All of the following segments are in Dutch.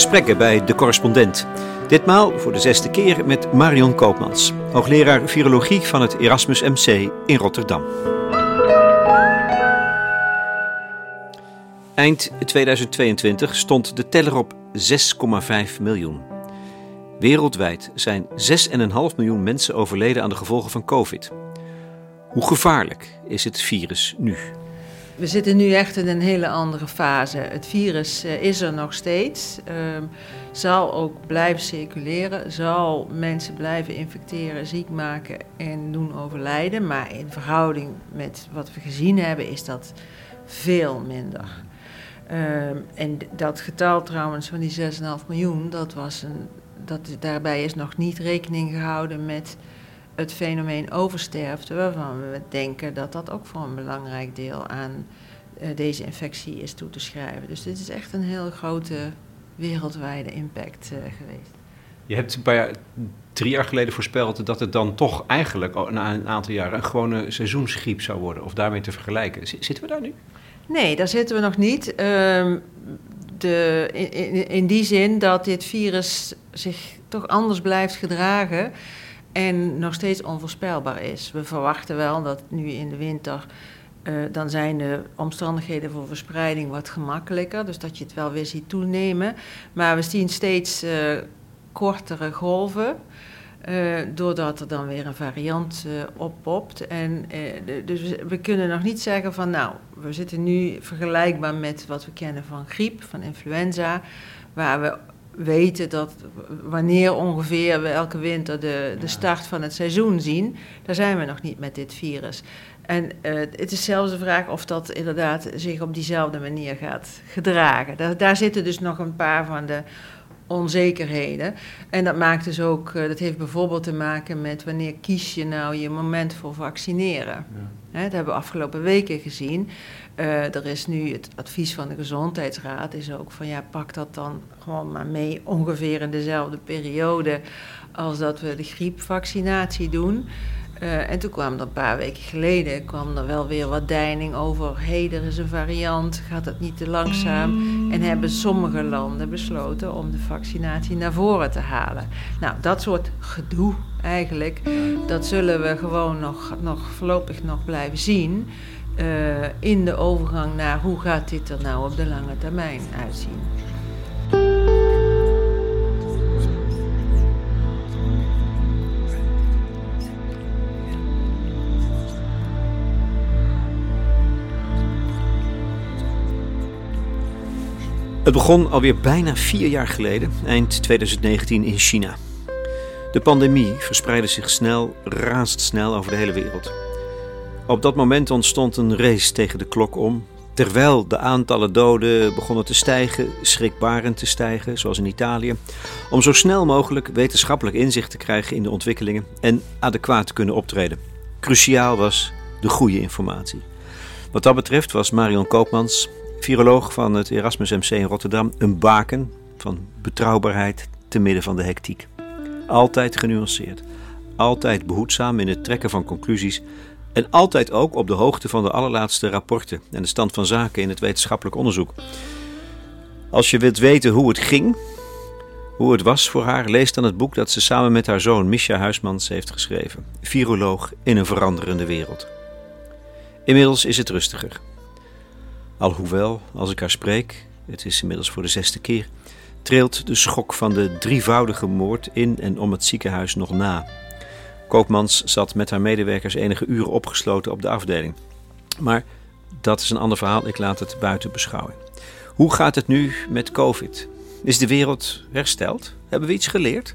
Gesprekken bij De Correspondent. Ditmaal voor de zesde keer met Marion Koopmans, hoogleraar virologie van het Erasmus MC in Rotterdam. Eind 2022 stond de teller op 6,5 miljoen. Wereldwijd zijn 6,5 miljoen mensen overleden aan de gevolgen van COVID. Hoe gevaarlijk is het virus nu? We zitten nu echt in een hele andere fase. Het virus eh, is er nog steeds, ehm, zal ook blijven circuleren, zal mensen blijven infecteren, ziek maken en doen overlijden. Maar in verhouding met wat we gezien hebben, is dat veel minder. Ehm, en dat getal trouwens van die 6,5 miljoen, dat was een, dat, daarbij is nog niet rekening gehouden met het fenomeen oversterfte, waarvan we denken dat dat ook voor een belangrijk deel aan uh, deze infectie is toe te schrijven. Dus dit is echt een heel grote wereldwijde impact uh, geweest. Je hebt een paar jaar, drie jaar geleden voorspeld dat het dan toch eigenlijk na een aantal jaren een gewone seizoensgriep zou worden, of daarmee te vergelijken. Zitten we daar nu? Nee, daar zitten we nog niet. Uh, de, in, in, die zin dat dit virus zich toch anders blijft gedragen en nog steeds onvoorspelbaar is. We verwachten wel dat nu in de winter. Uh, dan zijn de omstandigheden voor verspreiding wat gemakkelijker. Dus dat je het wel weer ziet toenemen. Maar we zien steeds uh, kortere golven. Uh, doordat er dan weer een variant oppopt. En, dus we kunnen nog niet zeggen van nou, we zitten nu vergelijkbaar met wat we kennen van griep, van influenza, waar we weten dat wanneer ongeveer we elke winter de, de start van het seizoen zien, daar zijn we nog niet met dit virus. En het is zelfs de vraag of dat inderdaad zich op diezelfde manier gaat gedragen. Daar, daar zitten dus nog een paar van de onzekerheden. En dat maakt dus ook, dat heeft bijvoorbeeld te maken met wanneer kies je nou je moment voor vaccineren. Ja. dat hebben we afgelopen weken gezien. Uh, er is nu het advies van de Gezondheidsraad is ook van ja, pak dat dan gewoon maar mee ongeveer in dezelfde periode als dat we de griepvaccinatie doen. Uh, en toen kwam er een paar weken geleden kwam er wel weer wat deining over. Hé, hey, er is een variant, gaat het niet te langzaam? En hebben sommige landen besloten om de vaccinatie naar voren te halen. Nou, dat soort gedoe eigenlijk, dat zullen we gewoon nog, nog voorlopig nog blijven zien. Uh, in de overgang naar hoe gaat dit er nou op de lange termijn uitzien. Het begon alweer bijna vier jaar geleden, eind 2019 in China. De pandemie verspreidde zich snel, razendsnel over de hele wereld. Op dat moment ontstond een race tegen de klok om. Terwijl de aantallen doden begonnen te stijgen, schrikbarend te stijgen, zoals in Italië, om zo snel mogelijk wetenschappelijk inzicht te krijgen in de ontwikkelingen en adequaat te kunnen optreden. Cruciaal was de goede informatie. Wat dat betreft was Marion Koopmans, viroloog van het Erasmus MC in Rotterdam, een baken van betrouwbaarheid te midden van de hectiek. Altijd genuanceerd, altijd behoedzaam in het trekken van conclusies en altijd ook op de hoogte van de allerlaatste rapporten en de stand van zaken in het wetenschappelijk onderzoek. Als je wilt weten hoe het ging, hoe het was voor haar, lees dan het boek dat ze samen met haar zoon Misha Huismans heeft geschreven: Viroloog in een veranderende wereld. Inmiddels is het rustiger. Alhoewel, als ik haar spreek, het is inmiddels voor de zesde keer, trilt de schok van de drievoudige moord in en om het ziekenhuis nog na. Koopmans zat met haar medewerkers enige uren opgesloten op de afdeling. Maar dat is een ander verhaal, ik laat het buiten beschouwing. Hoe gaat het nu met COVID? Is de wereld hersteld? Hebben we iets geleerd?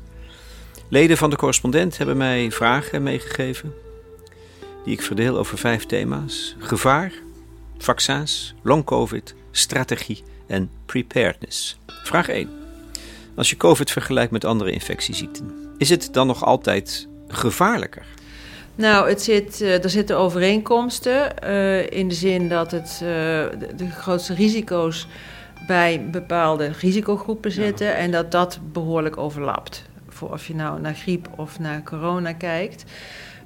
Leden van de correspondent hebben mij vragen meegegeven, die ik verdeel over vijf thema's: gevaar, vaccins, long-COVID, strategie en preparedness. Vraag 1. Als je COVID vergelijkt met andere infectieziekten, is het dan nog altijd gevaarlijker? Nou, het zit, uh, er zitten overeenkomsten uh, in de zin dat het, uh, de, de, grootste risico's bij bepaalde risicogroepen zitten ja. en dat dat behoorlijk overlapt. Voor of je nou naar griep of naar corona kijkt.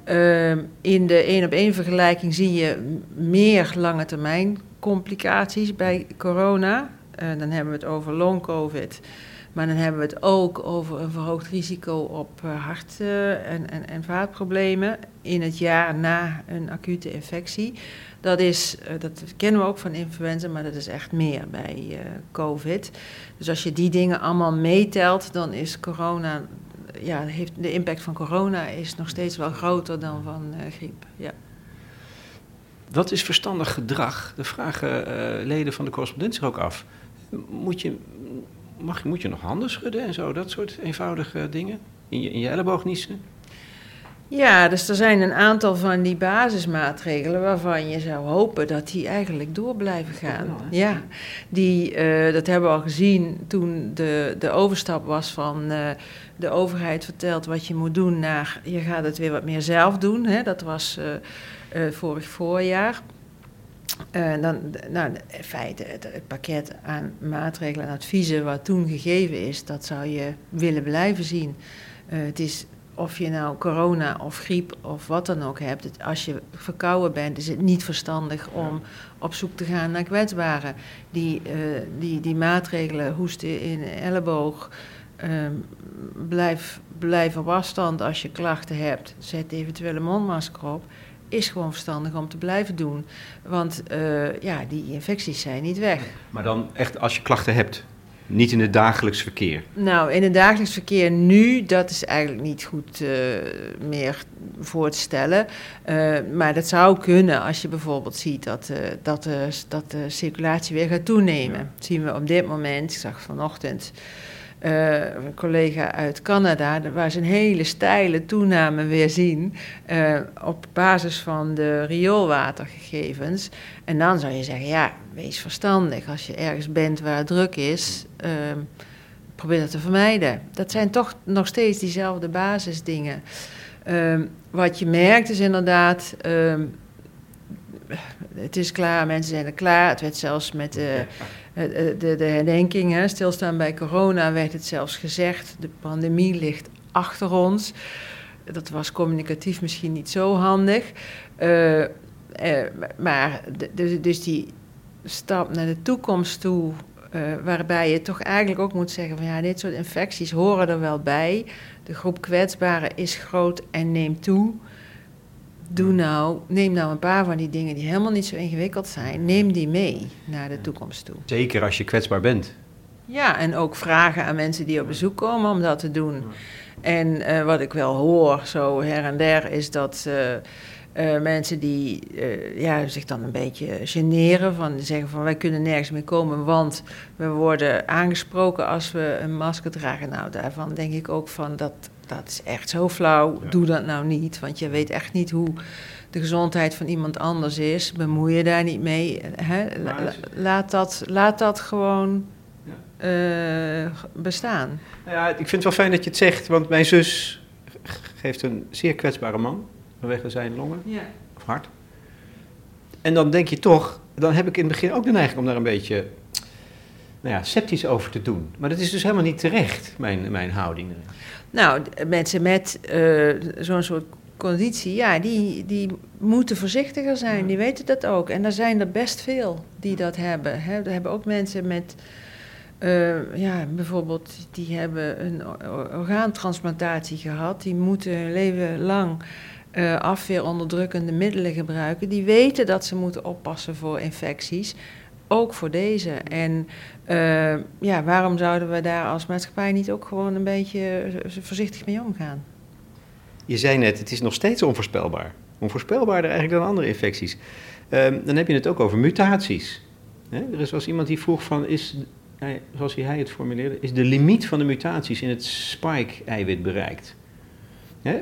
Ehm, in de één op één vergelijking zie je meer lange termijn complicaties bij corona. dan hebben we het over long COVID. Maar dan hebben we het ook over een verhoogd risico op hart- en, en, en vaatproblemen in het jaar na een acute infectie. Dat, is, dat kennen we ook van influenza, maar dat is echt meer bij COVID. Dus als je die dingen allemaal meetelt, dan is corona ja, heeft, de impact van corona is nog steeds wel groter dan van uh, griep. Ja. Wat is verstandig gedrag? De vragen leden van de correspondent zich ook af. Moet je, mag, moet je nog handen schudden en zo? Dat soort eenvoudige dingen? In je, in je elleboog niezen? Ja, dus er zijn een aantal van die basismaatregelen waarvan je zou hopen dat die eigenlijk door blijven gaan. ja, die, uh, dat hebben we al gezien toen de, de overstap was van uh, de overheid vertelt wat je moet doen naar je gaat het weer wat meer zelf doen. Hè? Dat was uh, vorig voorjaar. Dan, nou, in feite, het, het, pakket aan maatregelen en adviezen wat toen gegeven is, dat zou je willen blijven zien. het is of je nou corona of griep of wat dan ook hebt, als je verkouden bent, is het niet verstandig om op zoek te gaan naar kwetsbaren. Die, uh, die, die maatregelen, hoesten in elleboog, um, blijf, blijf op afstand als je klachten hebt, zet eventueel een mondmasker op, is gewoon verstandig om te blijven doen. Want uh, ja, die infecties zijn niet weg. Maar dan echt als je klachten hebt? Niet in het dagelijks verkeer? Nou, in het dagelijks verkeer nu, dat is eigenlijk niet goed uh, meer voor te stellen. Uh, maar dat zou kunnen als je bijvoorbeeld ziet dat, uh, dat, dat de circulatie weer gaat toenemen. Ja. Dat zien we op dit moment, ik zag vanochtend uh, een collega uit Canada, waar ze een hele steile toename weer zien uh, op basis van de rioolwatergegevens. En dan zou je zeggen, ja, wees verstandig. Als je ergens bent waar het druk is, uh, probeer dat te vermijden. Dat zijn toch nog steeds diezelfde basisdingen. Ehm, wat je merkt is inderdaad ehm, het is klaar, mensen zijn er klaar. Het werd zelfs met de, de, de herdenking, hè, stilstaan bij corona, werd het zelfs gezegd. De pandemie ligt achter ons. Dat was communicatief misschien niet zo handig. Uh, maar dus die stap naar de toekomst toe, waarbij je toch eigenlijk ook moet zeggen van ja, dit soort infecties horen er wel bij. De groep kwetsbaren is groot en neemt toe doe nou, neem nou een paar van die dingen die helemaal niet zo ingewikkeld zijn, neem die mee naar de toekomst toe. Zeker als je kwetsbaar bent. Ja, en ook vragen aan mensen die op bezoek komen om dat te doen. En uh, wat ik wel hoor, zo her en der, is dat uh, uh, mensen die ja, zich dan een beetje generen, van zeggen van wij kunnen nergens meer komen, want we worden aangesproken als we een masker dragen. Nou, daarvan denk ik ook van dat dat is echt zo flauw. Ja. Doe dat nou niet, want je weet echt niet hoe de gezondheid van iemand anders is. Bemoei je daar niet mee. Hè? Laat, dat, laat dat gewoon ja. uh, bestaan. Nou ja, ik vind het wel fijn dat je het zegt, want mijn zus geeft een zeer kwetsbare man vanwege zijn longen ja. of hart. En dan denk je toch, dan heb ik in het begin ook de neiging om daar een beetje nou ja, sceptisch over te doen. Maar dat is dus helemaal niet terecht, mijn, mijn houding. Nou, mensen met uh, zo'n soort conditie, ja, die, die moeten voorzichtiger zijn. Die weten dat ook. En er zijn er best veel die dat hebben. Hè. Er hebben ook mensen met, uh, ja, bijvoorbeeld, die hebben een orgaantransplantatie gehad. Die moeten hun leven lang uh, afweeronderdrukkende middelen gebruiken. Die weten dat ze moeten oppassen voor infecties ook voor deze. En uh, ja, waarom zouden we daar als maatschappij niet ook gewoon een beetje voorzichtig mee omgaan? Je zei net, het is nog steeds onvoorspelbaar. Onvoorspelbaarder eigenlijk dan andere infecties. Um, dan heb je het ook over mutaties. Hè? Er is was iemand die vroeg van, is, zoals hij het formuleerde, is de limiet van de mutaties in het spike-eiwit bereikt? Hè?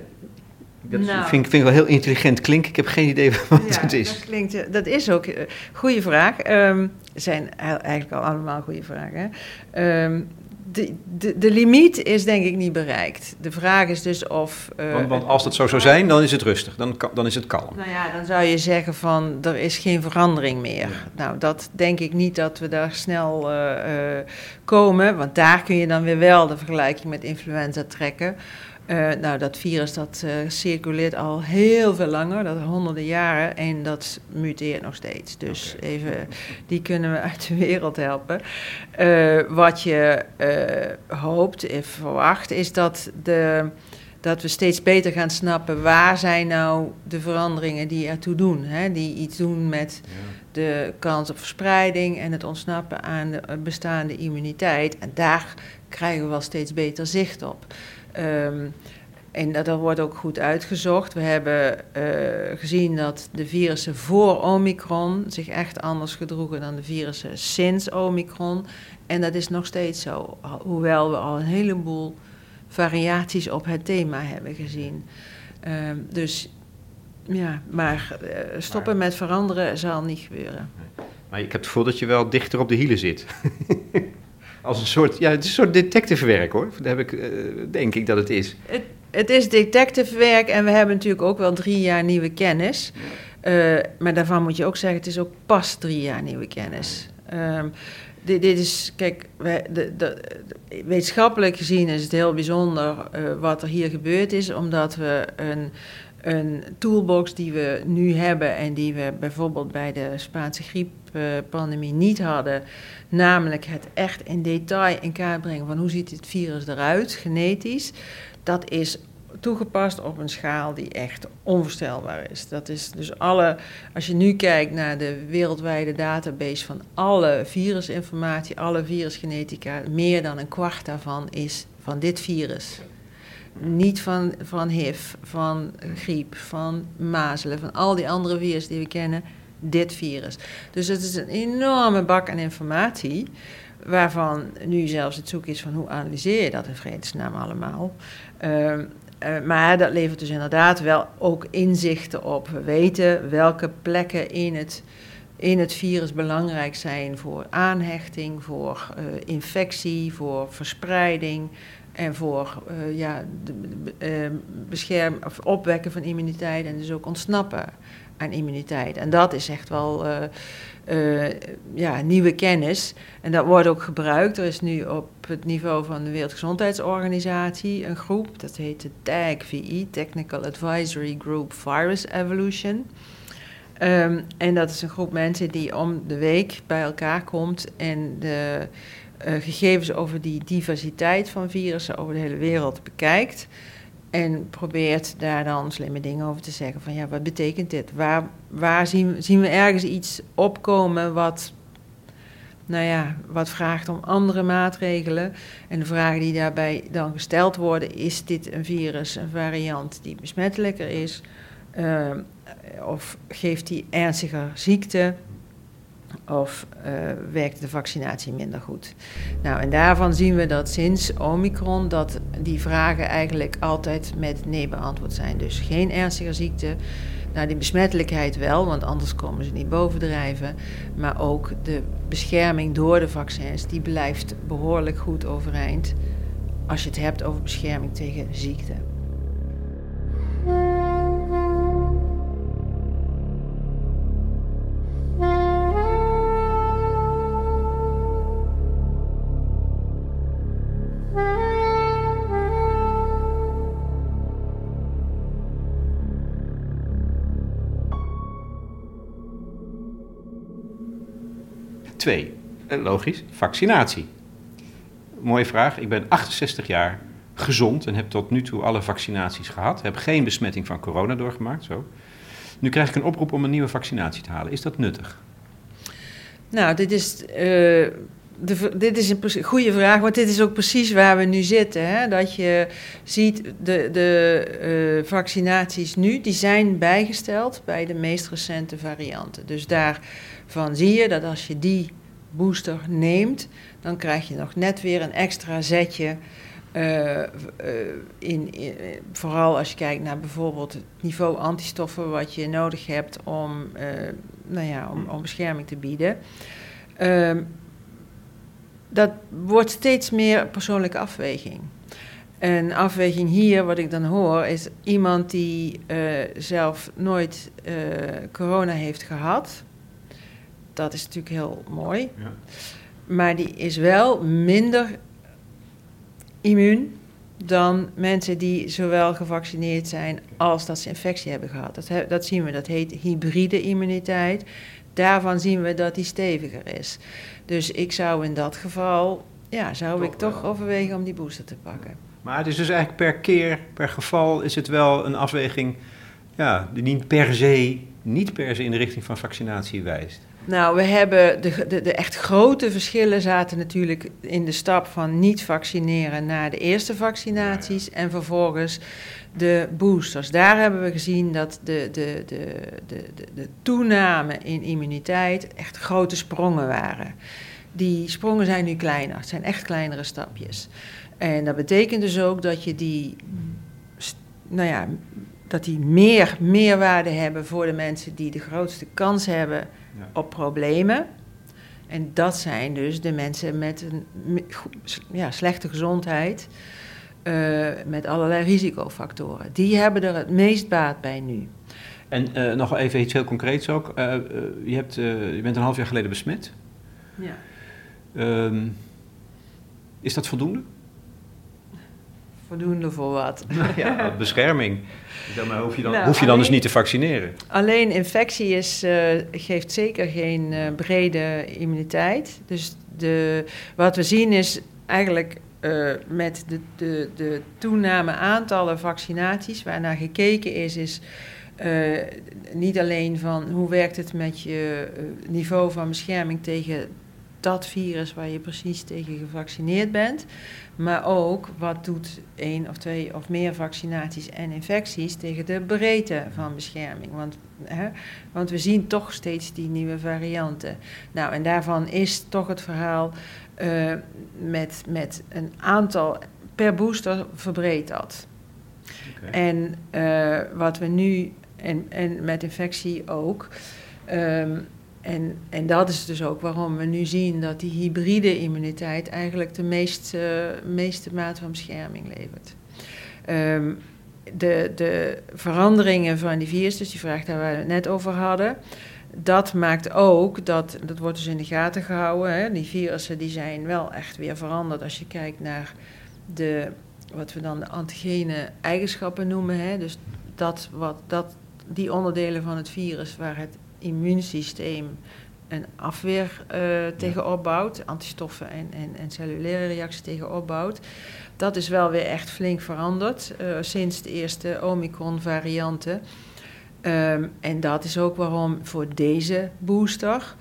Dat nou, vind, vind, ik wel heel intelligent klinken. Ik heb geen idee wat ja, het is. Dat, klinkt, dat is ook een uh, goede vraag. Um, zijn eigenlijk al allemaal goede vragen. Um, de, de, de, limiet is denk ik niet bereikt. De vraag is dus of... Uh, want, want, als het zo zou zijn, dan is het rustig. Dan, dan is het kalm. Nou ja, dan zou je zeggen van, er is geen verandering meer. Ja. Nou, dat denk ik niet dat we daar snel uh, komen. Want daar kun je dan weer wel de vergelijking met influenza trekken. Uh, nou, dat virus dat uh, circuleert al heel veel langer, dat honderden jaren, en dat muteert nog steeds. Dus okay. even, die kunnen we uit de wereld helpen. Uh, wat je hoopt en verwacht is dat, de, dat we steeds beter gaan snappen waar zijn nou de veranderingen die ertoe doen. Hè? Die iets doen met ja. de kans op verspreiding en het ontsnappen aan de bestaande immuniteit. En daar krijgen we wel steeds beter zicht op. Um, en dat, dat, wordt ook goed uitgezocht. We hebben uh, gezien dat de virussen voor Omicron zich echt anders gedroegen dan de virussen sinds Omicron. En dat is nog steeds zo, hoewel we al een heleboel variaties op het thema hebben gezien. Uh, dus ja, maar uh, stoppen met veranderen zal niet gebeuren. Maar ik heb het gevoel dat je wel dichter op de hielen zit. Als een soort, ja, het is een soort detectivewerk hoor. Daar heb ik, uh, denk ik dat het is. Het, het is detectivewerk en we hebben natuurlijk ook wel drie jaar nieuwe kennis. Uh, maar daarvan moet je ook zeggen, het is ook pas drie jaar nieuwe kennis. Um, dit, dit, is, kijk, wij, de, de, de, wetenschappelijk gezien is het heel bijzonder uh, wat er hier gebeurd is, omdat we een, een toolbox die we nu hebben en die we bijvoorbeeld bij de Spaanse grieppandemie niet hadden, namelijk het echt in detail in kaart brengen van hoe ziet dit virus eruit, genetisch, dat is toegepast op een schaal die echt onvoorstelbaar is. Dat is dus alle, als je nu kijkt naar de wereldwijde database van alle virusinformatie, alle virusgenetica, meer dan een kwart daarvan is van dit virus. Niet van, van HIV, van griep, van mazelen, van al die andere virussen die we kennen, dit virus. Dus het is een enorme bak aan informatie, waarvan nu zelfs het zoek is van hoe analyseer je dat in vredesnaam allemaal. Uh, uh, maar dat levert dus inderdaad wel ook inzichten op. We weten welke plekken in het, in het virus belangrijk zijn voor aanhechting, voor uh, infectie, voor verspreiding en voor uh, ja, de, bescherm, of opwekken van immuniteit en dus ook ontsnappen aan immuniteit. En dat is echt wel uh, ja, nieuwe kennis. En dat wordt ook gebruikt. Er is nu op het niveau van de Wereldgezondheidsorganisatie een groep, dat heet de TAG-VI, Technical Advisory Group Virus Evolution. Um, en dat is een groep mensen die om de week bij elkaar komt en de gegevens over die diversiteit van virussen over de hele wereld bekijkt. En probeert daar dan slimme dingen over te zeggen. Van ja, wat betekent dit? Waar, waar zien, zien we ergens iets opkomen wat, nou ja, wat vraagt om andere maatregelen? En de vragen die daarbij dan gesteld worden: is dit een virus, een variant die besmettelijker is? Uh, of geeft die ernstiger ziekte? Of uh, werkt de vaccinatie minder goed? Nou, en daarvan zien we dat sinds Omicron dat die vragen eigenlijk altijd met nee beantwoord zijn. Dus geen ernstige ziekte. Nou, die besmettelijkheid wel, want anders komen ze niet bovendrijven. Maar ook de bescherming door de vaccins, die blijft behoorlijk goed overeind. Als je het hebt over bescherming tegen ziekte. Twee, eh, logisch, vaccinatie. Mooie vraag. Ik ben 68 jaar gezond en heb tot nu toe alle vaccinaties gehad. Heb geen besmetting van corona doorgemaakt. Zo. Nu krijg ik een oproep om een nieuwe vaccinatie te halen. Is dat nuttig? Nou, dit is, uh, dit is een goede vraag, want dit is ook precies waar we nu zitten. Hè? Dat je ziet, de, de uh, vaccinaties nu, die zijn bijgesteld bij de meest recente varianten. Dus daarvan zie je dat als je die booster neemt, dan krijg je nog net weer een extra zetje. Uh, uh, in, vooral als je kijkt naar bijvoorbeeld het niveau antistoffen wat je nodig hebt om, nou ja, om, om, bescherming te bieden. Ehm, dat wordt steeds meer persoonlijke afweging. Een afweging hier, wat ik dan hoor, is iemand die zelf nooit corona heeft gehad dat is natuurlijk heel mooi. Ja. Maar die is wel minder immuun dan mensen die zowel gevaccineerd zijn als dat ze infectie hebben gehad. Dat, he- dat zien we, dat heet hybride immuniteit. Daarvan zien we dat die steviger is. Dus ik zou in dat geval, ja, zou Toch ik toch wel. overwegen om die booster te pakken. Maar het is dus eigenlijk per keer, per geval, is het wel een afweging ja, die niet per se, niet per se in de richting van vaccinatie wijst. Nou, we hebben de, de, de echt grote verschillen zaten natuurlijk in de stap van niet vaccineren naar de eerste vaccinaties en vervolgens de boosters. Daar hebben we gezien dat de, de, de, de, de, toename in immuniteit echt grote sprongen waren. Die sprongen zijn nu kleiner, het zijn echt kleinere stapjes. En dat betekent dus ook dat je die, nou ja, dat die meer meerwaarde hebben voor de mensen die de grootste kans hebben Ja. op problemen. En dat zijn dus de mensen met een ja, slechte gezondheid, eh, met allerlei risicofactoren. Die hebben er het meest baat bij nu. En eh, nog even iets heel concreets ook. Eh, je, hebt, je bent een half jaar geleden besmet. Ja. Ehm, is dat voldoende? Voldoende voor wat. ja, bescherming. Daarmee hoef je dan, Nou, hoef je dan dus niet te vaccineren. Alleen infectie is, eh, geeft zeker geen eh, brede immuniteit. Dus de, wat we zien is eigenlijk eh, met de, de, de toename aantallen vaccinaties, waarnaar gekeken is, is eh, niet alleen van hoe werkt het met je niveau van bescherming tegen dat virus waar je precies tegen gevaccineerd bent, maar ook wat doet één of twee of meer vaccinaties en infecties tegen de breedte van bescherming. Want, hè, want we zien toch steeds die nieuwe varianten. Nou, en daarvan is toch het verhaal eh, met, met een aantal per booster verbreedt dat. En eh, wat we nu, en, en met infectie ook. ehm, en, en dat is dus ook waarom we nu zien dat die hybride immuniteit eigenlijk de meest, eh, meeste mate van bescherming levert. Ehm, de, de veranderingen van die virus, dus die vraag daar waar we het net over hadden, dat maakt ook dat, dat wordt dus in de gaten gehouden, hè, die virussen die zijn wel echt weer veranderd als je kijkt naar de, wat we dan de antigene eigenschappen noemen. Hè, dus dat, wat, dat, die onderdelen van het virus waar het immuunsysteem een afweer eh, tegen opbouwt, antistoffen en, en, en cellulaire reacties tegen opbouwt. Dat is wel weer echt flink veranderd eh, sinds de eerste Omicron-varianten. Ehm, en dat is ook waarom voor deze booster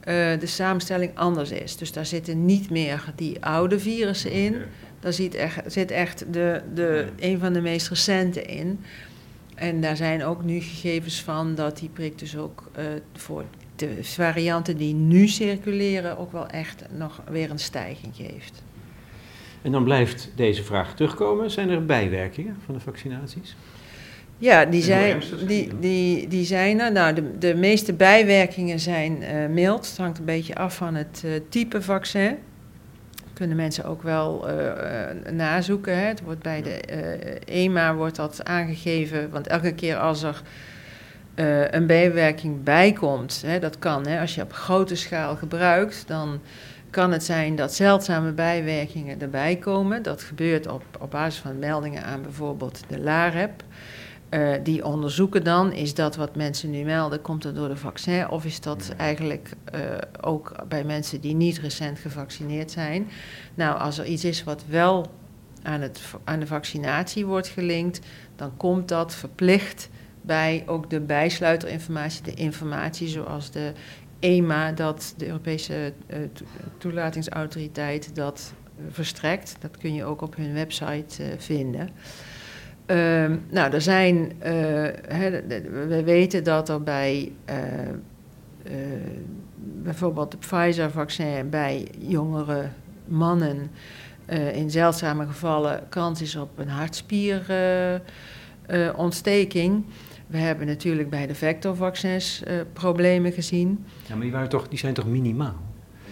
eh, de samenstelling anders is. Dus daar zitten niet meer die oude virussen in. Daar zit echt, zit echt de, de, een van de meest recente in. En daar zijn ook nu gegevens van dat die prik dus ook eh, voor de varianten die nu circuleren ook wel echt nog weer een stijging geeft. En dan blijft deze vraag terugkomen. Zijn er bijwerkingen van de vaccinaties? Ja, die zijn, die die, die zijn er. Nou, de, de meeste bijwerkingen zijn eh, mild. Het hangt een beetje af van het eh, type vaccin. Kunnen mensen ook wel eh, nazoeken. Hè. Het wordt bij de eh, EMA wordt dat aangegeven. Want elke keer als er een bijwerking bijkomt, hè, dat kan. Hè, als je op grote schaal gebruikt, dan kan het zijn dat zeldzame bijwerkingen erbij komen. Dat gebeurt op, op basis van meldingen aan bijvoorbeeld de LAREP. Eh, die onderzoeken dan, is dat wat mensen nu melden, komt dat door de vaccin of is dat eigenlijk eh, ook bij mensen die niet recent gevaccineerd zijn? Nou, als er iets is wat wel aan, het, aan de vaccinatie wordt gelinkt, dan komt dat verplicht bij ook de bijsluiterinformatie, de informatie zoals de EMA, dat de Europese eh, to- toelatingsautoriteit, dat verstrekt. Dat kun je ook op hun website vinden. Ehm, nou, er zijn, eh, we weten dat er bij eh, eh, bijvoorbeeld het Pfizer-vaccin bij jongere mannen in zeldzame gevallen kans is op een hartspierontsteking. we hebben natuurlijk bij de vectorvaccins problemen gezien. Ja, maar die, waren toch, die zijn toch minimaal?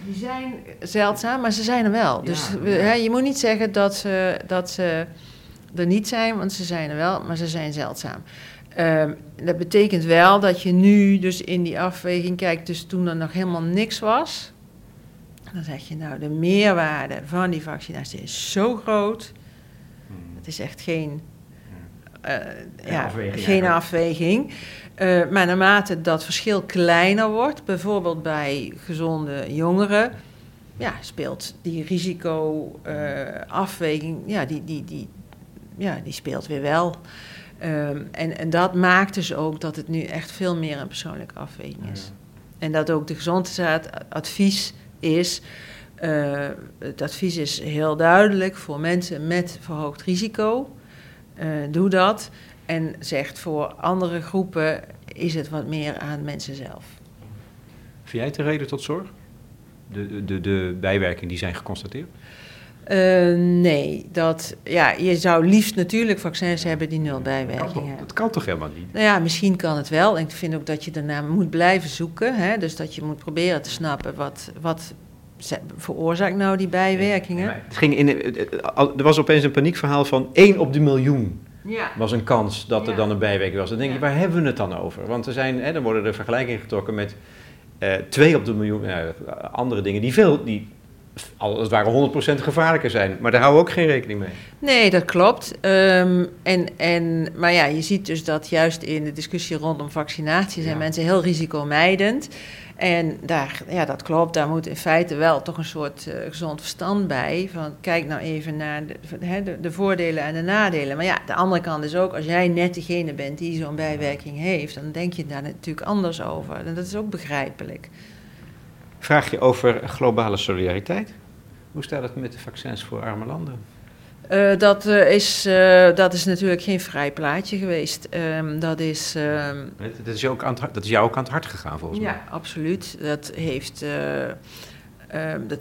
Die zijn zeldzaam, maar ze zijn er wel. Dus Ja, we- ja. hè, je moet niet zeggen dat ze, dat ze er niet zijn, want ze zijn er wel, maar ze zijn zeldzaam. Ehm, dat betekent wel dat je nu dus in die afweging kijkt, dus toen er nog helemaal niks was, dan zeg je nou, de meerwaarde van die vaccinatie is zo groot Dat is echt geen, uh, ja, afweging geen afweging. Eh, maar naarmate dat verschil kleiner wordt, bijvoorbeeld bij gezonde jongeren, ja, speelt die risicoafweging, ja, die, die, die, ja, die speelt weer wel. Ehm, en, en dat maakt dus ook dat het nu echt veel meer een persoonlijke afweging is. En dat ook de gezondheidsadvies is. eh, het advies is heel duidelijk voor mensen met verhoogd risico. eh, doe dat. En zegt voor andere groepen is het wat meer aan mensen zelf. Vind jij het de reden tot zorg? De, de, de, de bijwerkingen die zijn geconstateerd? Eh, nee, dat, ja, je zou liefst natuurlijk vaccins hebben die nul bijwerkingen hebben. dat kan toch helemaal niet? Nou ja, misschien kan het wel. En ik vind ook dat je daarna moet blijven zoeken. Hè? Dus dat je moet proberen te snappen wat, wat veroorzaakt nou die bijwerkingen. Het ging in, het- al- er was opeens een paniekverhaal van 1 op de miljoen Ja. was een kans dat er Ja. dan een bijwerking was. Dan denk je, waar hebben we het dan over? Want er zijn, hè, dan worden er vergelijkingen getrokken met eh 2 op de miljoen, andere dingen die veel, die al het ware 100% gevaarlijker zijn. Maar daar houden we ook geen rekening mee. Nee, dat klopt. Ehm, en, en, maar ja, je ziet dus dat juist in de discussie rondom vaccinatie zijn Ja. mensen heel risicomijdend. En daar, ja, dat klopt. Daar moet in feite wel toch een soort eh, gezond verstand bij. Van kijk nou even naar de, de, de voordelen en de nadelen. Maar ja, de andere kant is ook, als jij net degene bent die zo'n bijwerking heeft, dan denk je daar natuurlijk anders over. En dat is ook begrijpelijk. Vraag je over globale solidariteit. Hoe staat het met de vaccins voor arme landen? Eh, dat, eh, is, eh, dat is natuurlijk geen vrij plaatje geweest. Ehm, dat is. ehm, Dat is, jou ook aan het, hart- dat is jou ook aan het hart gegaan volgens mij. Ja, absoluut. Dat heeft eh, ehm, dat,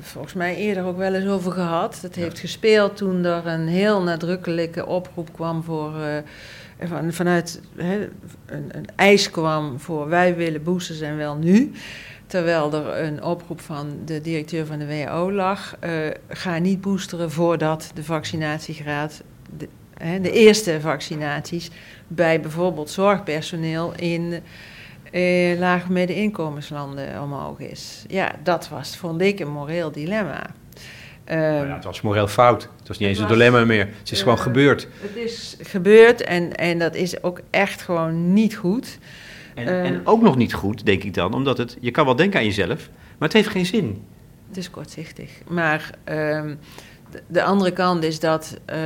volgens mij eerder ook wel eens over gehad. Dat Ja. heeft gespeeld toen er een heel nadrukkelijke oproep kwam voor. eh, van, vanuit hè, een, een eis kwam voor wij willen boosters en wel nu. Terwijl er een oproep van de directeur van de WHO lag. eh, ga niet boosteren voordat de vaccinatiegraad, de, hè, de eerste vaccinaties, bij bijvoorbeeld zorgpersoneel in eh, lage middeninkomenslanden omhoog is. Ja, dat was, vond ik, een moreel dilemma. Ja, het was moreel fout. Het was niet eens een was- dilemma meer. Het is eh, gewoon gebeurd. het is gebeurd en, en dat is ook echt gewoon niet goed. En, eh, en ook nog niet goed, denk ik dan, omdat het, je kan wel denken aan jezelf, maar het heeft geen zin. Het is kortzichtig. Maar ehm, de, de andere kant is dat eh,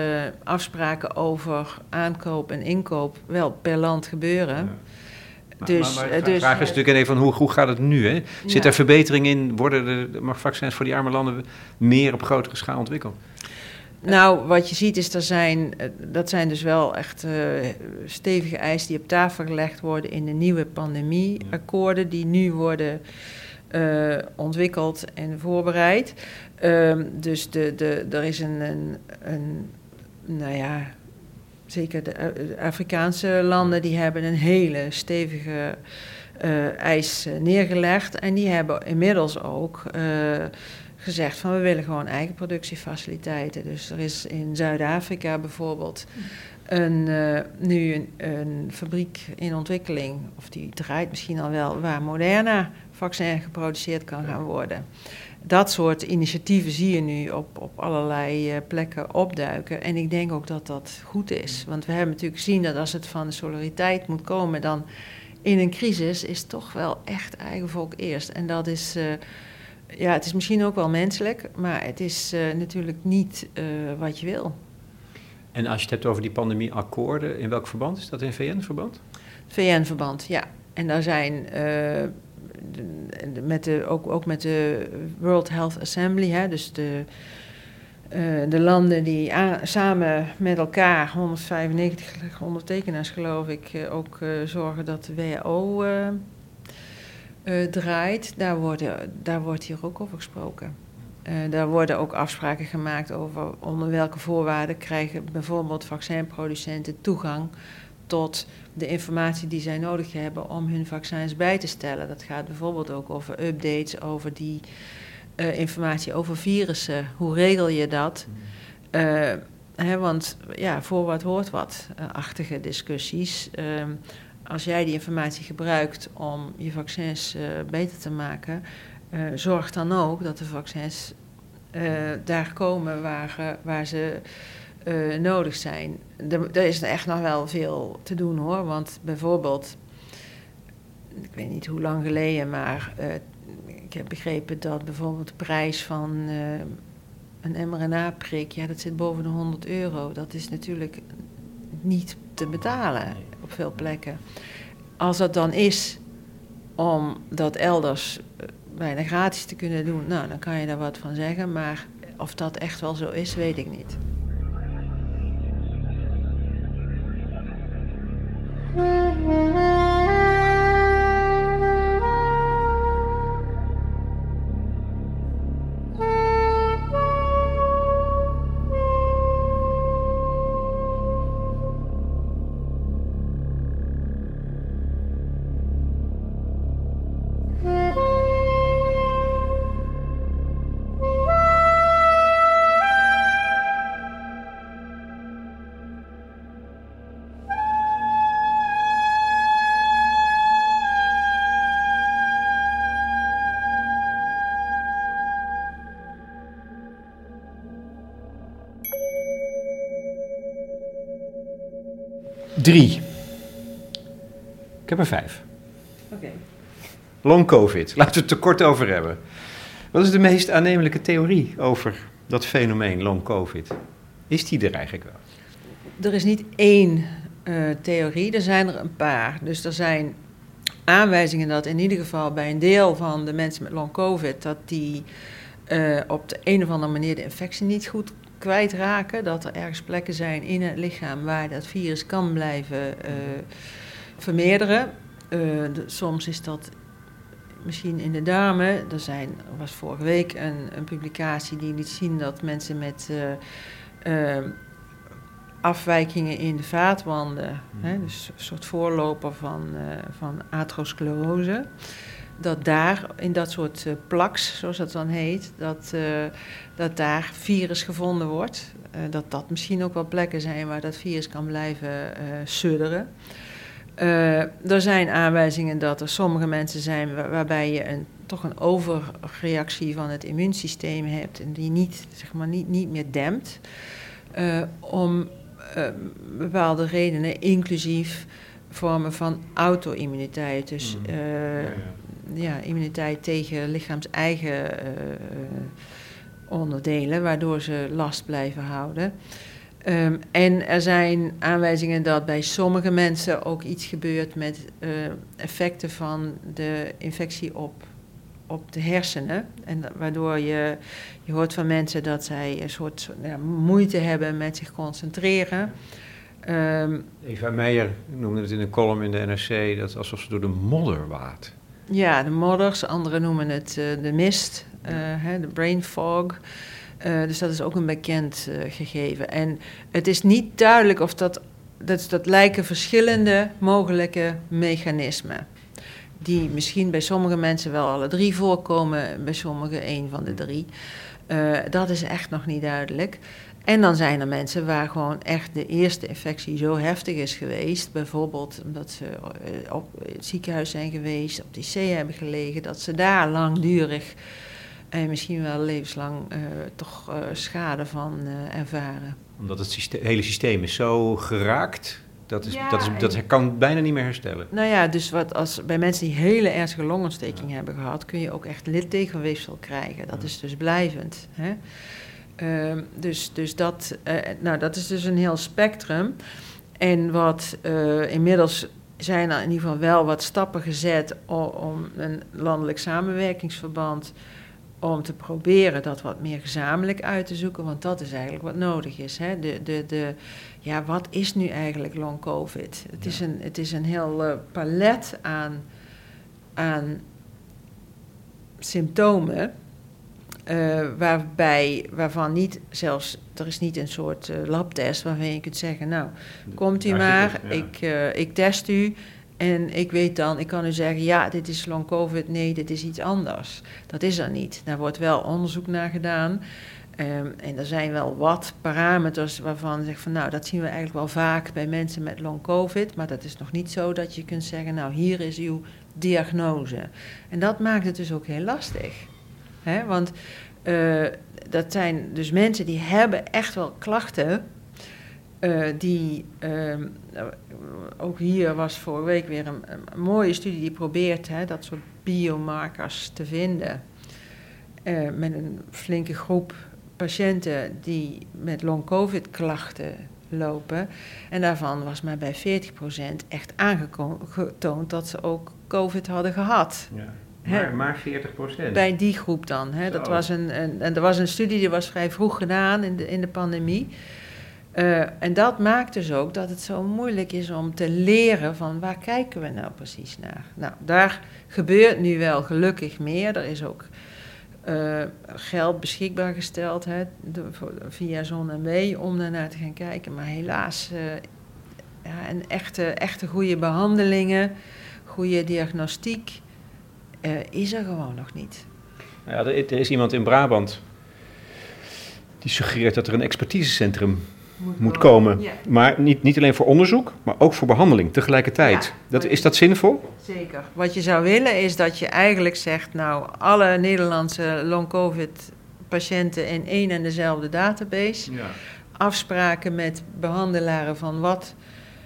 afspraken over aankoop en inkoop wel per land gebeuren. Maar, Dus, maar, maar eh, de dus- vraag is natuurlijk even van hoe, hoe gaat het nu? Hè? Zit Ja. er verbetering in? Worden de, mag vaccins voor die arme landen meer op grotere schaal ontwikkeld? Nou, wat je ziet is, er zijn, eh, dat zijn dus wel echt eh, stevige eisen die op tafel gelegd worden in de nieuwe pandemieakkoorden die nu worden eh, ontwikkeld en voorbereid. Ehm, dus de, de, er is een, een, een, nou ja, zeker de, Afrikaanse landen die hebben een hele stevige eis neergelegd en die hebben inmiddels ook gezegd van we willen gewoon eigen productiefaciliteiten. Dus er is in Zuid-Afrika bijvoorbeeld een, eh, nu een, fabriek in ontwikkeling, of die draait misschien al wel, waar Moderna vaccin geproduceerd kan gaan worden. Dat soort initiatieven zie je nu op, op allerlei eh, plekken opduiken. En ik denk ook dat dat goed is. Want we hebben natuurlijk gezien dat als het van de solidariteit moet komen, dan in een crisis is toch wel echt eigen volk eerst. En dat is, eh, ja, het is misschien ook wel menselijk, maar het is eh, natuurlijk niet eh, wat je wil. En als je het hebt over die pandemieakkoorden, in welk verband is dat? In VN-verband? VN-verband, ja. En daar zijn eh, de- de- met de, ook, ook met de World Health Assembly, hè, dus de, de landen die samen met elkaar, 195 ondertekenaars geloof ik, ook zorgen dat de WHO eh, draait, daar, worden, daar wordt hier ook over gesproken. Eh, daar worden ook afspraken gemaakt over onder welke voorwaarden krijgen bijvoorbeeld vaccinproducenten toegang tot de informatie die zij nodig hebben om hun vaccins bij te stellen. Dat gaat bijvoorbeeld ook over updates, over die eh, informatie over virussen. Hoe regel je dat? Eh, hè, want ja, voor wat hoort wat, achtige discussies. Als jij die informatie gebruikt om je vaccins eh, beter te maken, eh, zorg dan ook dat de vaccins eh, daar komen waar, waar ze nodig zijn. Er, er is echt nog wel veel te doen hoor. Want bijvoorbeeld, ik weet niet hoe lang geleden, maar uh, ik heb begrepen dat bijvoorbeeld de prijs van uh, een mRNA-prik, ja, dat zit boven de 100 euro. Dat is natuurlijk niet te betalen op veel plekken. Als dat dan is om dat elders bijna gratis te kunnen doen, nou, dan kan je daar wat van zeggen. Maar of dat echt wel zo is, weet ik niet. Drie. Ik heb er vijf. Oké. Long COVID. Laten we het er kort over hebben. Wat is de meest aannemelijke theorie over dat fenomeen long COVID? Is die er eigenlijk wel? Er is niet één uh, theorie, er zijn er een paar. Dus er zijn aanwijzingen dat in ieder geval bij een deel van de mensen met long COVID... dat die uh, op de een of andere manier de infectie niet goed kwijtraken. Dat er ergens plekken zijn in het lichaam waar dat virus kan blijven uh, vermeerderen. Uh, de, soms is dat misschien in de darmen. Er, zijn, er was vorige week een, een publicatie die liet zien dat mensen met uh, afwijkingen in de vaatwanden, mm. hè, dus een soort voorloper van, van atherosclerose dat daar in dat soort uh, plaks, zoals dat dan heet, dat, uh, dat daar virus gevonden wordt. Uh, dat dat misschien ook wel plekken zijn waar dat virus kan blijven sudderen. er zijn aanwijzingen dat er sommige mensen zijn waar, waarbij je een, toch een overreactie van het immuunsysteem hebt en die niet, zeg maar, niet, niet meer dempt. om bepaalde redenen, inclusief vormen van auto-immuniteit. Dus mm. ja, ja ja, immuniteit tegen lichaams eigen uh, onderdelen, waardoor ze last blijven houden. Um, en er zijn aanwijzingen dat bij sommige mensen ook iets gebeurt met uh, effecten van de infectie op, op de hersenen. En waardoor je, je hoort van mensen dat zij een soort ja, moeite hebben met zich concentreren. Um, Eva Meijer noemde het in een column in de NRC dat alsof ze door de modder waat. Ja, de modders, anderen noemen het uh, de mist, uh, de brain fog. Uh, dus dat is ook een bekend gegeven. En het is niet duidelijk of dat, dat, dat lijken verschillende mogelijke mechanismen. Die misschien bij sommige mensen wel alle drie voorkomen, bij sommigen één van de drie. dat is echt nog niet duidelijk. En dan zijn er mensen waar gewoon echt de eerste infectie zo heftig is geweest. Bijvoorbeeld omdat ze eh, op het ziekenhuis zijn geweest, op de IC hebben gelegen, dat ze daar langdurig en misschien wel levenslang uh, toch uh, schade van uh, ervaren. Omdat het systeem, hele systeem is zo geraakt, dat, is, ja, dat, is, dat kan bijna niet meer herstellen. Nou ja, dus wat als, bij mensen die hele ernstige longontsteking ja. hebben gehad, kun je ook echt littegenweefsel krijgen. Dat ja. is dus blijvend. Hè? Uh, dus dus dat, uh, nou, dat is dus een heel spectrum. En wat uh, inmiddels zijn er in ieder geval wel wat stappen gezet om, om, een landelijk samenwerkingsverband om te proberen dat wat meer gezamenlijk uit te zoeken, want dat is eigenlijk wat nodig is. Hè? De, de, de, ja, wat is nu eigenlijk long COVID? Het, ja. is, een, het is een heel uh, palet aan, aan symptomen uh, waarbij, waarvan niet zelfs, er is niet een soort uh, labtest waarvan je kunt zeggen, nou, komt u maar, ja. ik, uh, ik test u en ik weet dan, ik kan u zeggen, ja, dit is long covid, nee, dit is iets anders. Dat is er niet. Daar wordt wel onderzoek naar gedaan. Um, en er zijn wel wat parameters waarvan je zegt van nou, dat zien we eigenlijk wel vaak bij mensen met long covid, maar dat is nog niet zo dat je kunt zeggen, nou, hier is uw diagnose. En dat maakt het dus ook heel lastig. Hè? Want uh, dat zijn dus mensen die hebben echt wel klachten. Uh, die, uh, ook hier was vorige week weer een, mooie studie die probeert hè, dat soort biomarkers te vinden. Uh, met een flinke groep patiënten die met long-covid klachten lopen. En daarvan was maar bij 40% echt aangetoond dat ze ook COVID hadden gehad. Ja. Maar, maar 40 procent? Bij die groep dan. Hè. Dat was een, een, en er was een studie die was vrij vroeg gedaan in de, in de pandemie. Uh, en dat maakt dus ook dat het zo moeilijk is om te leren van waar kijken we nou precies naar. Nou, daar gebeurt nu wel gelukkig meer. Er is ook uh, geld beschikbaar gesteld hè, de, via Zon en W om daarnaar te gaan kijken. Maar helaas, uh, ja, en echte, echte goede behandelingen, goede diagnostiek, uh, is er gewoon nog niet. Ja, er, er, is iemand in Brabant die suggereert dat er een expertisecentrum moet, moet komen. Ja. Maar niet, niet alleen voor onderzoek, maar ook voor behandeling tegelijkertijd. Ja, dat, is dat zinvol? Zeker. Wat je zou willen is dat je eigenlijk zegt, nou, alle Nederlandse long-covid patiënten in één en dezelfde database. Ja. Afspraken met behandelaren van wat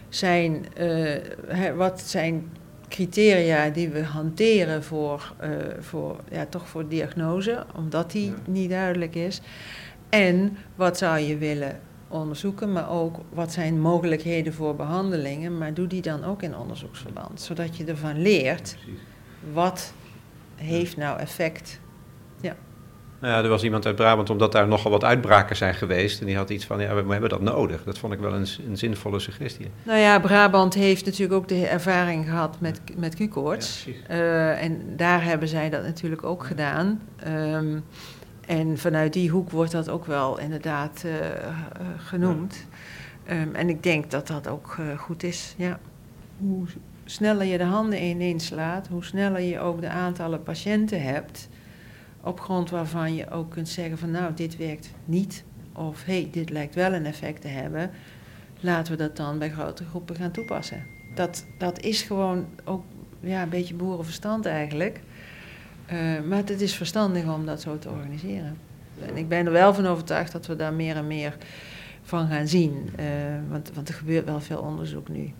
zijn, uh, wat zijn criteria die we hanteren voor, uh, voor, ja, toch voor diagnose, omdat die ja. niet duidelijk is. En wat zou je willen onderzoeken, maar ook wat zijn mogelijkheden voor behandelingen, maar doe die dan ook in onderzoeksverband, zodat je ervan leert Precies. wat heeft nou effect. Ja. Nou ja, er was iemand uit Brabant, omdat daar nogal wat uitbraken zijn geweest. En die had iets van, ja, we hebben dat nodig. Dat vond ik wel een, een zinvolle suggestie. Nou ja, Brabant heeft natuurlijk ook de ervaring gehad met, met Q-koorts. Ja, uh, en daar hebben zij dat natuurlijk ook gedaan. Um, en vanuit die hoek wordt dat ook wel inderdaad uh, genoemd. Ja. Um, en ik denk dat dat ook uh, goed is. Ja. Hoe sneller je de handen ineens slaat, hoe sneller je ook de aantallen patiënten hebt. Op grond waarvan je ook kunt zeggen van nou, dit werkt niet. Of hé, hey, dit lijkt wel een effect te hebben. Laten we dat dan bij grote groepen gaan toepassen. Dat, dat is gewoon ook ja, een beetje boerenverstand eigenlijk. Uh, maar het is verstandig om dat zo te organiseren. En ik ben er wel van overtuigd dat we daar meer en meer van gaan zien. Uh, want, want er gebeurt wel veel onderzoek nu.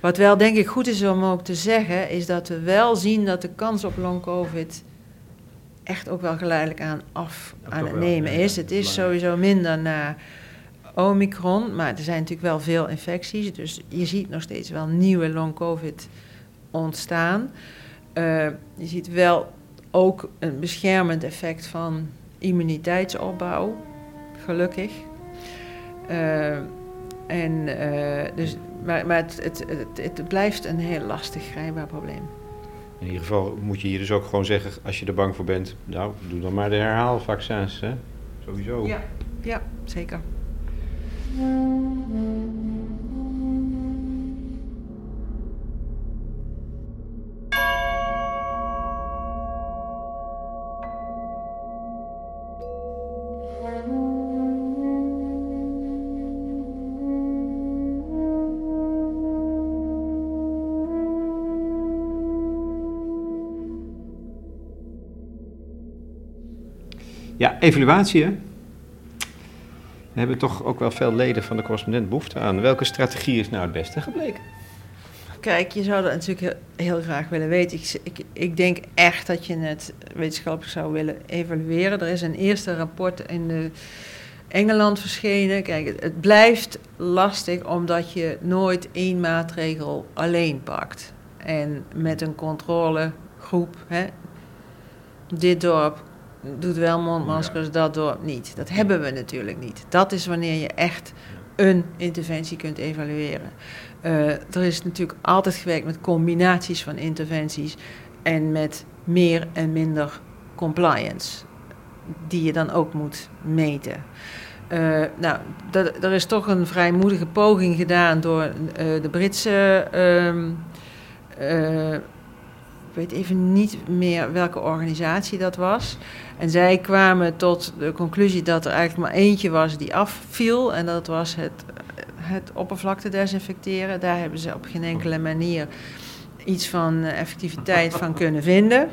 Wat wel denk ik goed is om ook te zeggen, is dat we wel zien dat de kans op long-covid echt ook wel geleidelijk aan af aan het nemen is. Het is sowieso minder na Omicron, maar er zijn natuurlijk wel veel infecties. Dus je ziet nog steeds wel nieuwe long-covid ontstaan. Uh, je ziet wel ook een beschermend effect van immuniteitsopbouw, gelukkig. Uh, en, uh, dus, maar maar het, het, het, het, blijft een heel lastig grijpbaar probleem. In ieder geval moet je hier dus ook gewoon zeggen, als je er bang voor bent, nou, doe dan maar de herhaalvaccins, hè? Sowieso. Ja, ja zeker. Evaluatie. Hè? We hebben toch ook wel veel leden van de correspondent behoefte aan. Welke strategie is nou het beste gebleken? Kijk, je zou dat natuurlijk heel graag willen weten. Ik, ik, denk echt dat je het wetenschappelijk zou willen evalueren. Er is een eerste rapport in de Engeland verschenen. Kijk, het, het blijft lastig omdat je nooit één maatregel alleen pakt. En met een controlegroep, hè, dit dorp doet wel mondmaskers, dat dorp niet. Dat hebben we natuurlijk niet. Dat is wanneer je echt een interventie kunt evalueren. Uh, er is natuurlijk altijd gewerkt met combinaties van interventies en met meer en minder compliance, die je dan ook moet meten. Uh, nou, er is toch een vrijmoedige poging gedaan door uh, de Britse. Uh, ik weet even niet meer welke organisatie dat was. En zij kwamen tot de conclusie dat er eigenlijk maar eentje was die afviel. En dat was het, het oppervlakte desinfecteren. Daar hebben ze op geen enkele manier iets van effectiviteit van kunnen vinden.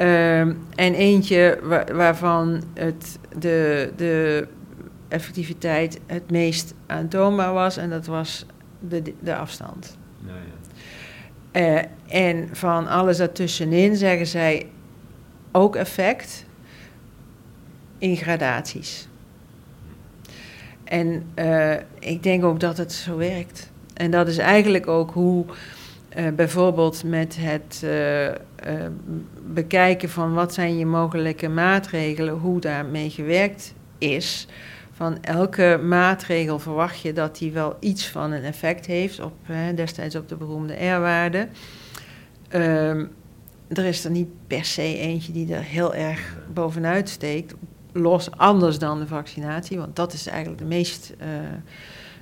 Um, en eentje waar, waarvan het, de, de effectiviteit het meest aantoonbaar was. En dat was de, de afstand. Ja, ja. Uh, en van alles daartussenin zeggen zij ook effect in gradaties. En uh, ik denk ook dat het zo werkt. En dat is eigenlijk ook hoe uh, bijvoorbeeld met het uh, bekijken van wat zijn je mogelijke maatregelen, hoe daarmee gewerkt is. Van elke maatregel verwacht je dat die wel iets van een effect heeft, op, destijds op de beroemde R-waarde. Ehm, er is er niet per se eentje die er heel erg bovenuit steekt, los anders dan de vaccinatie, want dat is eigenlijk de meest uh,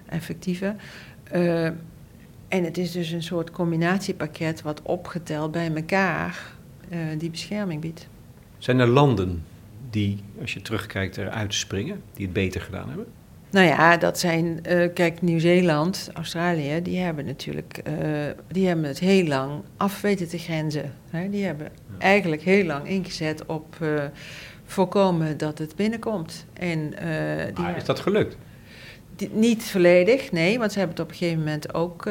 effectieve. Uh, en het is dus een soort combinatiepakket wat opgeteld bij elkaar uh, die bescherming biedt. Zijn er landen die, als je terugkijkt, eruit springen, die het beter gedaan hebben? Nou ja, dat zijn, uh, kijk, Nieuw-Zeeland, Australië, die hebben natuurlijk, uh, die hebben het heel lang af weten te grenzen. Hè? Die hebben ja. eigenlijk heel lang ingezet op uh, voorkomen dat het binnenkomt. En, die maar is dat gelukt? Die, niet volledig, nee, want ze hebben het op een gegeven moment ook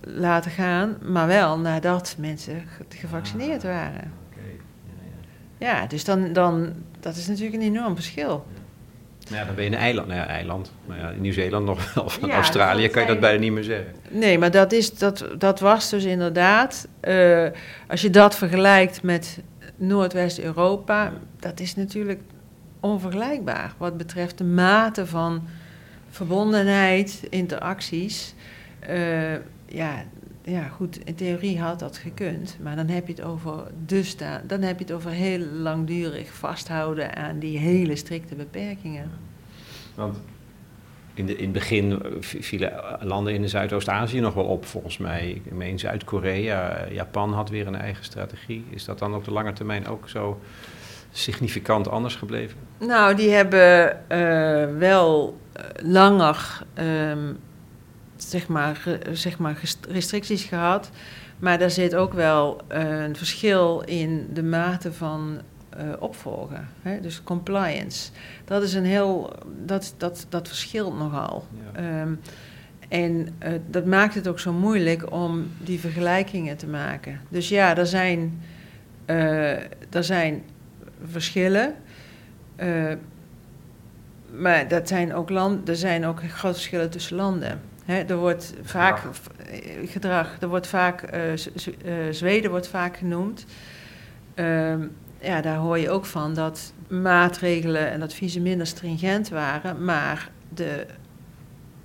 laten gaan, maar wel nadat mensen gevaccineerd ah, waren. Okay. Ja, ja. ja, dus dan, dan, dat is natuurlijk een enorm verschil. Ja, dan ben je een eiland. Nou ja, eiland. Maar ja, in Nieuw-Zeeland nog wel. Van Australië kan je dat bijna niet meer zeggen. Nee, maar dat, is, dat, dat was dus inderdaad... Uh, als je dat vergelijkt met Noordwest-Europa... dat is natuurlijk onvergelijkbaar... wat betreft de mate van verbondenheid, interacties. Uh, ja, ja, goed, in theorie had dat gekund. Maar dan heb je het over dus dan heb je het over heel langdurig vasthouden aan die hele strikte beperkingen. Want in, de, in het begin vielen landen in Zuidoost-Azië nog wel op, volgens mij. Ik meen Zuid-Korea, Japan had weer een eigen strategie. Is dat dan op de lange termijn ook zo significant anders gebleven? Nou, die hebben uh, wel uh, langer um, zeg maar, zeg maar restricties gehad. Maar daar zit ook wel een verschil in de mate van uh, opvolgen. Hè? Dus compliance. Dat is een heel. Dat, dat, dat verschilt nogal. Ja. Um, en uh, dat maakt het ook zo moeilijk om die vergelijkingen te maken. Dus ja, er zijn, uh, er zijn verschillen. maar dat zijn ook land, er zijn ook grote verschillen tussen landen er wordt vaak gedrag, er wordt vaak, uh, Zweden wordt vaak genoemd. Uh, ja, daar hoor je ook van dat maatregelen en adviezen minder stringent waren, maar de,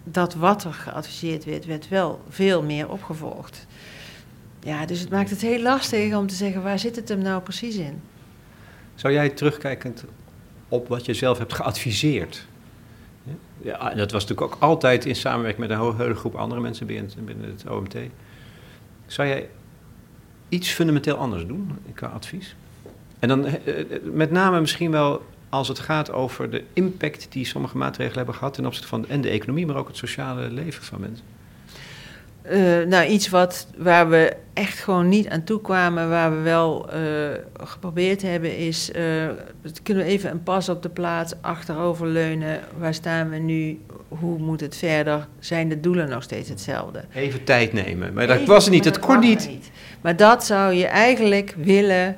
dat wat er geadviseerd werd, werd wel veel meer opgevolgd. Ja, dus het maakt het heel lastig om te zeggen waar zit het hem nou precies in. Zou jij terugkijkend op wat je zelf hebt geadviseerd, ja, dat was natuurlijk ook altijd in samenwerking met een hele groep andere mensen binnen, binnen het OMT. Zou jij iets fundamenteel anders doen qua advies? En dan eh, eh, met name misschien wel als het gaat over de impact die sommige maatregelen hebben gehad ten opzichte van en de economie, maar ook het sociale leven van mensen. Uh, nou, iets wat, waar we echt gewoon niet aan toe kwamen, waar we wel uh, geprobeerd hebben, is: uh, kunnen we even een pas op de plaats achteroverleunen? Waar staan we nu? Hoe moet het verder? Zijn de doelen nog steeds hetzelfde? Even tijd nemen. Maar dat was niet, het kon niet. niet. Maar dat zou je eigenlijk willen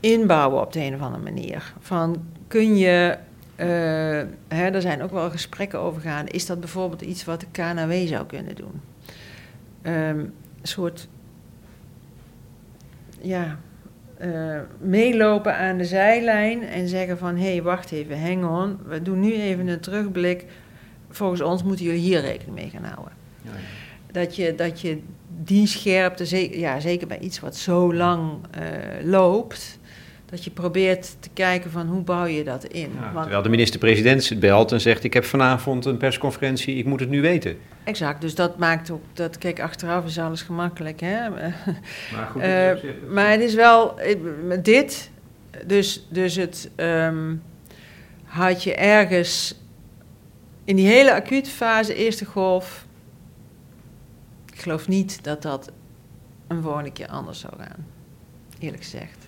inbouwen op de een of andere manier. Van kun je hè, er zijn ook wel gesprekken over gaan. Is dat bijvoorbeeld iets wat de KNW zou kunnen doen? Um, soort ja, uh, meelopen aan de zijlijn en zeggen van hé, hey, wacht even, hang on, we doen nu even een terugblik. Volgens ons moeten jullie hier rekening mee gaan houden. Ja. Dat, je, dat je die scherpte, ja, zeker bij iets wat zo lang uh, loopt, dat je probeert te kijken van hoe bouw je dat in. Ja, Want, terwijl de minister-president belt en zegt... ik heb vanavond een persconferentie, ik moet het nu weten. Exact, dus dat maakt ook... dat Kijk, achteraf is alles gemakkelijk, hè. Maar, goed, uh, maar het is wel... Dit, dus, dus het... Um, had je ergens... in die hele acute fase, eerste golf... ik geloof niet dat dat een volgende keer anders zou gaan. Eerlijk gezegd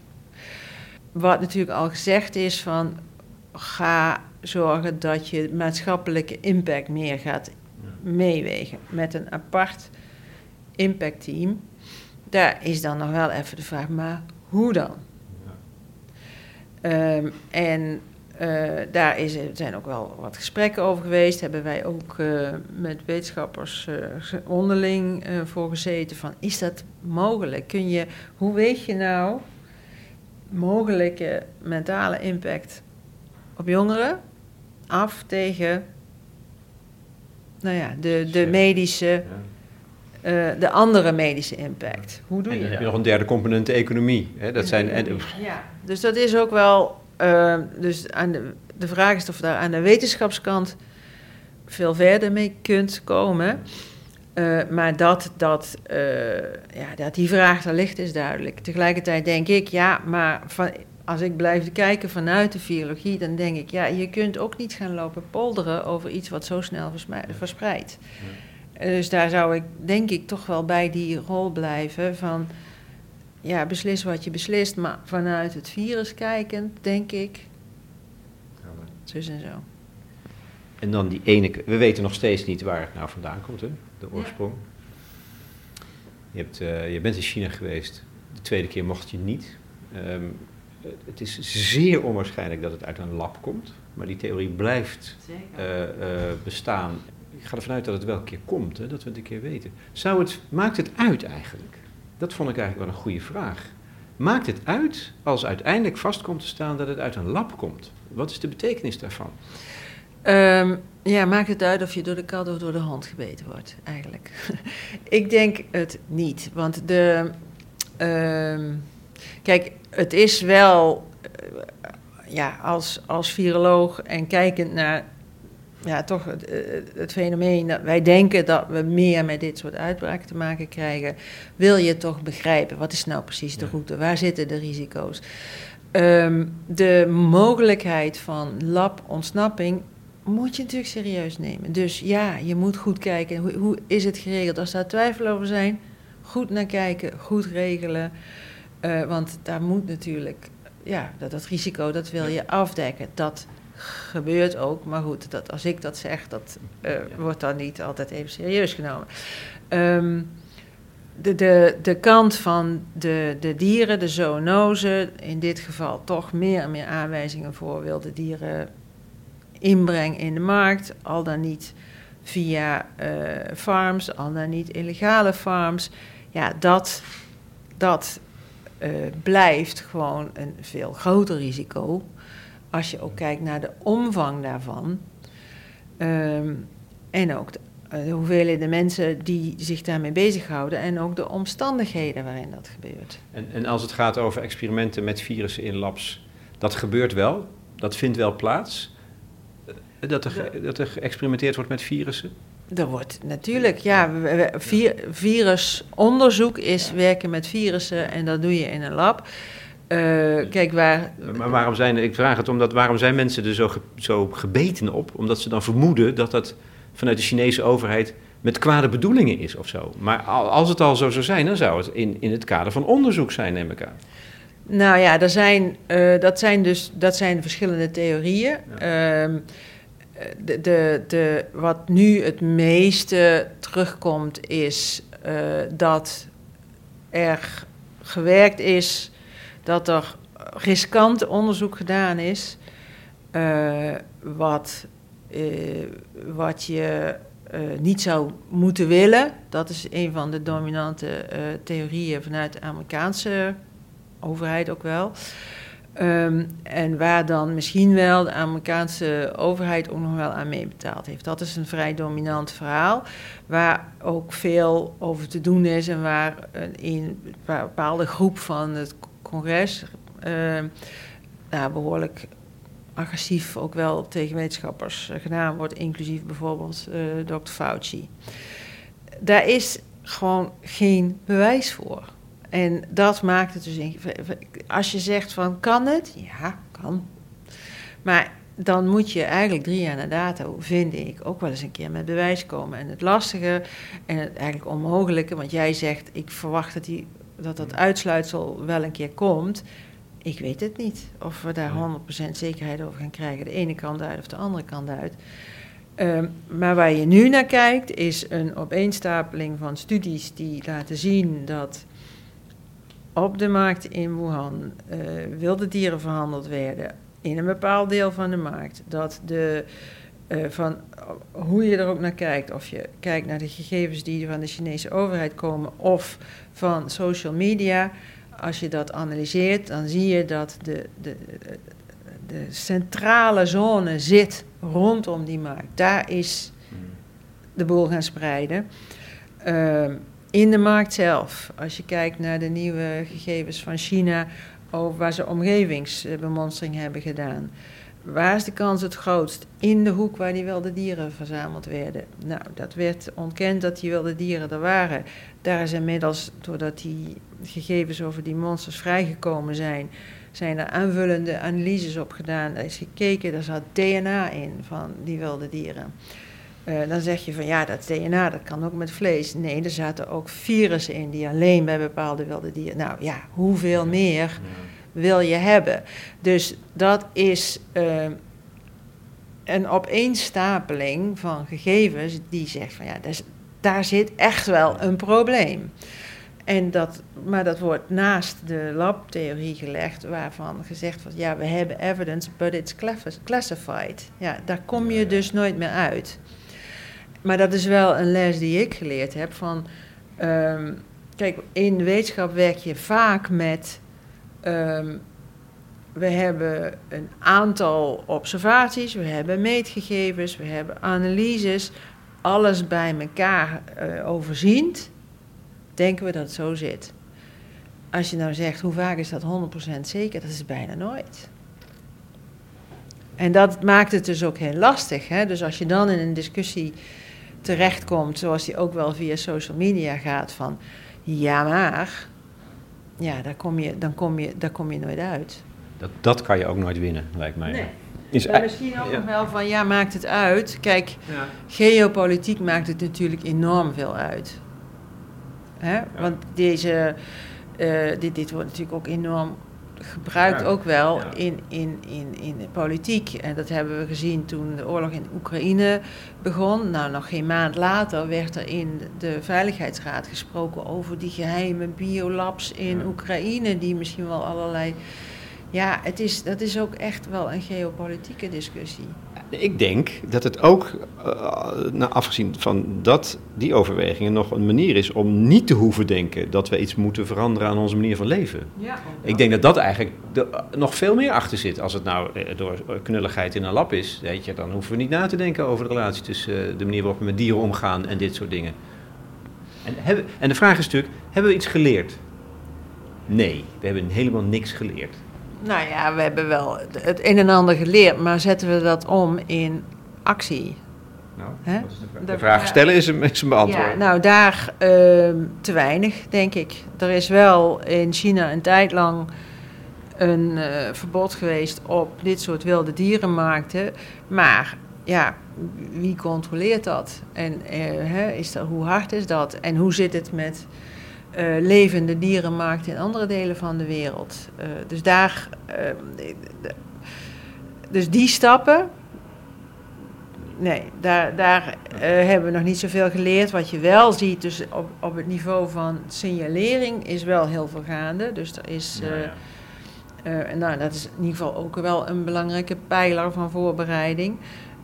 wat natuurlijk al gezegd is van ga zorgen dat je maatschappelijke impact meer gaat meewegen. Met een apart impactteam. Daar is dan nog wel even de vraag, maar hoe dan? Ehm, en uh, daar is, zijn ook wel wat gesprekken over geweest. Hebben wij ook uh, met wetenschappers uh, onderling voor gezeten. Van, is dat mogelijk? Kun je, hoe weet je nou mogelijke mentale impact op jongeren af tegen nou ja, de, de medische, uh, de andere medische impact. Hoe doe je en dat? heb je nog een derde component, de economie. Hè? Dat zijn, en, ja, dus dat is ook wel... Uh, dus aan de, de vraag is of je daar aan de wetenschapskant veel verder mee kunt komen. Uh, maar dat, dat, ja, dat die vraag er ligt is duidelijk. Tegelijkertijd denk ik, ja, maar van, als ik blijf kijken vanuit de virologie, dan denk ik, ja, je kunt ook niet gaan lopen polderen over iets wat zo snel verspreidt. Ja. Dus daar zou ik, denk ik, toch wel bij die rol blijven van, ja, beslis wat je beslist, maar vanuit het virus kijkend, denk ik, zus en zo. En dan die ene, we weten nog steeds niet waar het nou vandaan komt, hè? De oorsprong. Je, hebt, uh, je bent in China geweest, de tweede keer mocht je niet. Um, het is zeer onwaarschijnlijk dat het uit een lab komt, maar die theorie blijft uh, uh, bestaan. Ik ga ervan uit dat het wel een keer komt, hè, dat we het een keer weten. Zou het, maakt het uit eigenlijk? Dat vond ik eigenlijk wel een goede vraag. Maakt het uit als uiteindelijk vast komt te staan dat het uit een lab komt? Wat is de betekenis daarvan? Um, ja, maakt het uit of je door de kat of door de hond gebeten wordt, eigenlijk. ik denk het niet, want de... Uh, kijk, het is wel, uh, ja, als, als viroloog en kijkend naar, ja, toch het, het, fenomeen dat wij denken dat we meer met dit soort uitbraken te maken krijgen, wil je toch begrijpen, wat is nou precies de route, waar zitten de risico's? Um, de mogelijkheid van lab-ontsnapping moet je natuurlijk serieus nemen. Dus ja, je moet goed kijken, hoe, hoe is het geregeld? Als daar twijfel over zijn, goed naar kijken, goed regelen. Uh, want daar moet natuurlijk, ja, dat, dat risico, dat wil je afdekken. Dat gebeurt ook, maar goed, dat, als ik dat zeg, dat uh, wordt dan niet altijd even serieus genomen. Um, de, de, de kant van de, de dieren, de zoonose, in dit geval toch meer en meer aanwijzingen voor wilde dieren inbreng in de markt, al dan niet via uh, farms, al dan niet illegale farms. Ja, dat, dat uh, blijft gewoon een veel groter risico. Als je ook kijkt naar de omvang daarvan. Um, en ook de, uh, de hoeveelheden mensen die zich daarmee bezighouden. En ook de omstandigheden waarin dat gebeurt. En, en als het gaat over experimenten met virussen in labs, dat gebeurt wel, dat vindt wel plaats. Dat er, dat er geëxperimenteerd wordt met virussen? Er wordt natuurlijk, ja, vir, virusonderzoek is ja. werken met virussen en dat doe je in een lab. Uh, kijk, waar... Maar waarom zijn, ik vraag het omdat, waarom zijn mensen er zo, ge, zo gebeten op? Omdat ze dan vermoeden dat dat vanuit de Chinese overheid met kwade bedoelingen is of zo. Maar als het al zo zou zijn, dan zou het in, in het kader van onderzoek zijn, neem ik aan. Nou ja, er zijn, uh, dat zijn dus dat zijn verschillende theorieën. Ja. Uh, de, de, de, wat nu het meeste terugkomt is uh, dat er gewerkt is, dat er riskant onderzoek gedaan is, uh, wat, wat je niet zou moeten willen. Dat is een van de dominante theorieën vanuit de Amerikaanse overheid ook wel. Um, en waar dan misschien wel de Amerikaanse overheid ook nog wel aan meebetaald heeft. Dat is een vrij dominant verhaal, waar ook veel over te doen is en waar een, een bepaalde groep van het congres nou, behoorlijk agressief ook wel tegen wetenschappers gedaan wordt, inclusief bijvoorbeeld uh, Dr. Fauci. Daar is gewoon geen bewijs voor. En dat maakt het dus. Als je zegt van kan het? Ja, kan. Maar dan moet je eigenlijk drie jaar na dato, vind ik, ook wel eens een keer met bewijs komen. En het lastige en het eigenlijk onmogelijke, want jij zegt ik verwacht dat die, dat, dat uitsluitsel wel een keer komt. Ik weet het niet of we daar 100% zekerheid over gaan krijgen. De ene kant uit of de andere kant uit. Ehm, maar waar je nu naar kijkt, is een opeenstapeling van studies die laten zien dat op de markt in Wuhan uh, wilde dieren verhandeld werden in een bepaald deel van de markt. Dat de, uh, van hoe je er ook naar kijkt, of je kijkt naar de gegevens die van de Chinese overheid komen of van social media, als je dat analyseert, dan zie je dat de, de, de centrale zone zit rondom die markt. Daar is de boel gaan spreiden. Uh, in de markt zelf, als je kijkt naar de nieuwe gegevens van China, over waar ze omgevingsbemonstering hebben gedaan. Waar is de kans het grootst? In de hoek waar die wilde dieren verzameld werden. Nou, dat werd ontkend dat die wilde dieren er waren. Daar is inmiddels, doordat die gegevens over die monsters vrijgekomen zijn, zijn er aanvullende analyses op gedaan. Er is gekeken, er zat DNA in van die wilde dieren. Uh, dan zeg je van ja, dat DNA dat kan ook met vlees. Nee, er zaten ook virussen in die alleen bij bepaalde wilde dieren. Nou ja, hoeveel meer wil je hebben? Dus dat is uh, een opeenstapeling van gegevens die zegt van ja, daar zit echt wel een probleem. En dat, maar dat wordt naast de labtheorie gelegd, waarvan gezegd wordt: ja, we hebben evidence, but it's classified. Ja, daar kom je dus nooit meer uit. Maar dat is wel een les die ik geleerd heb. Van, um, kijk, in wetenschap werk je vaak met. Um, we hebben een aantal observaties, we hebben meetgegevens, we hebben analyses, alles bij elkaar uh, overziend denken we dat het zo zit. Als je nou zegt, hoe vaak is dat 100% zeker? Dat is bijna nooit. En dat maakt het dus ook heel lastig. Hè? Dus als je dan in een discussie terechtkomt, zoals die ook wel via social media gaat, van ja maar, ja, daar kom je, dan kom je, daar kom je nooit uit. Dat, dat kan je ook nooit winnen, lijkt mij. Nee. Is en misschien ook nog wel van, ja, maakt het uit. Kijk, ja. geopolitiek maakt het natuurlijk enorm veel uit. Hè? Want deze, uh, dit, dit wordt natuurlijk ook enorm gebruikt, ook wel in, in, in, in de politiek. En dat hebben we gezien toen de oorlog in Oekraïne begon. Nou, nog geen maand later werd er in de Veiligheidsraad gesproken over die geheime biolabs in Oekraïne, die misschien wel allerlei. Ja, het is, dat is ook echt wel een geopolitieke discussie. Ik denk dat het ook, uh, nou, afgezien van dat, die overwegingen, nog een manier is om niet te hoeven denken dat we iets moeten veranderen aan onze manier van leven. Ja, ik denk dat dat eigenlijk nog veel meer achter zit. Als het nou eh, door knulligheid in een lab is, weet je, dan hoeven we niet na te denken over de relatie tussen de manier waarop we met dieren omgaan en dit soort dingen. En, hebben, en de vraag is natuurlijk, hebben we iets geleerd? Nee, we hebben helemaal niks geleerd. Nou ja, we hebben wel het een en ander geleerd, maar zetten we dat om in actie? Nou, de, de, vraag stellen is een, is een beantwoord. Ja, nou, daar uh, te weinig, denk ik. Er is wel in China een tijd lang een uh, verbod geweest op dit soort wilde dierenmarkten. Maar ja, wie controleert dat? En uh, hè, is dat, hoe hard is dat? En hoe zit het met uh, levende dierenmarkt in andere delen van de wereld. Uh, dus daar, uh, dus die stappen, nee, daar, daar hebben we nog niet zoveel geleerd. Wat je wel ziet, dus op, op het niveau van signalering is wel heel veel gaande. Dus er is, ja, nou, dat is in ieder geval ook wel een belangrijke pijler van voorbereiding.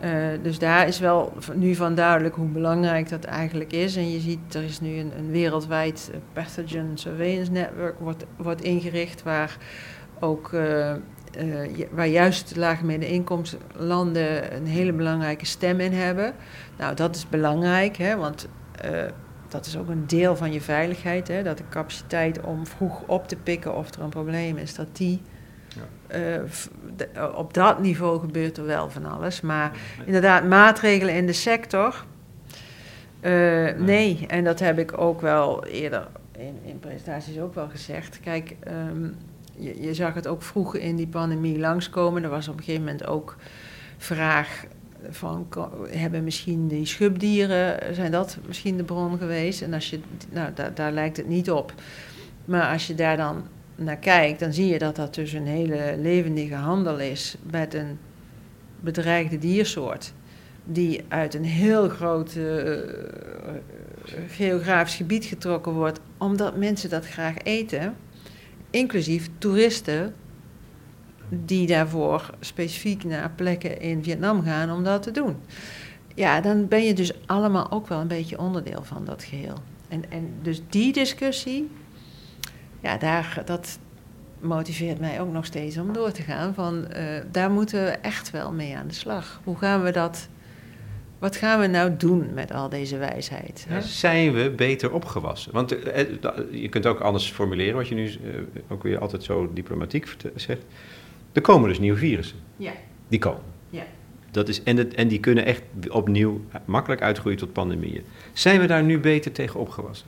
Uh, dus daar is wel nu van duidelijk hoe belangrijk dat eigenlijk is. En je ziet, er is nu een, een wereldwijd eh, pathogen surveillance network wordt, wordt ingericht, waar ook uh, uh, waar juist lage een hele belangrijke stem in hebben. Nou, dat is belangrijk, hè, want dat is ook een deel van je veiligheid. Hè, dat de capaciteit om vroeg op te pikken of er een probleem is, dat die uh, op dat niveau gebeurt er wel van alles. Maar inderdaad, maatregelen in de sector. Uh, nee, en dat heb ik ook wel eerder in, in presentaties ook wel gezegd. Kijk, um, je, je, zag het ook vroeg in die pandemie langskomen. Er was op een gegeven moment ook vraag van, hebben misschien die schubdieren, zijn dat misschien de bron geweest? En als je, nou, daar, daar lijkt het niet op. Maar als je daar dan naar kijkt, dan zie je dat dat dus een hele levendige handel is met een bedreigde diersoort. Die uit een heel groot eh, geografisch gebied getrokken wordt, omdat mensen dat graag eten. Inclusief toeristen die daarvoor specifiek naar plekken in Vietnam gaan om dat te doen. Ja, dan ben je dus allemaal ook wel een beetje onderdeel van dat geheel. En, en dus die discussie, ja, daar, dat motiveert mij ook nog steeds om door te gaan. Van, uh, daar moeten we echt wel mee aan de slag. Hoe gaan we dat, wat gaan we nou doen met al deze wijsheid? Ja, zijn we beter opgewassen? Want uh, je kunt ook anders formuleren, wat je nu uh, ook weer altijd zo diplomatiek zegt. Er komen dus nieuwe virussen. Ja. Die komen. Ja. Dat is, en, het, en die kunnen echt opnieuw makkelijk uitgroeien tot pandemieën. Zijn we daar nu beter tegen opgewassen?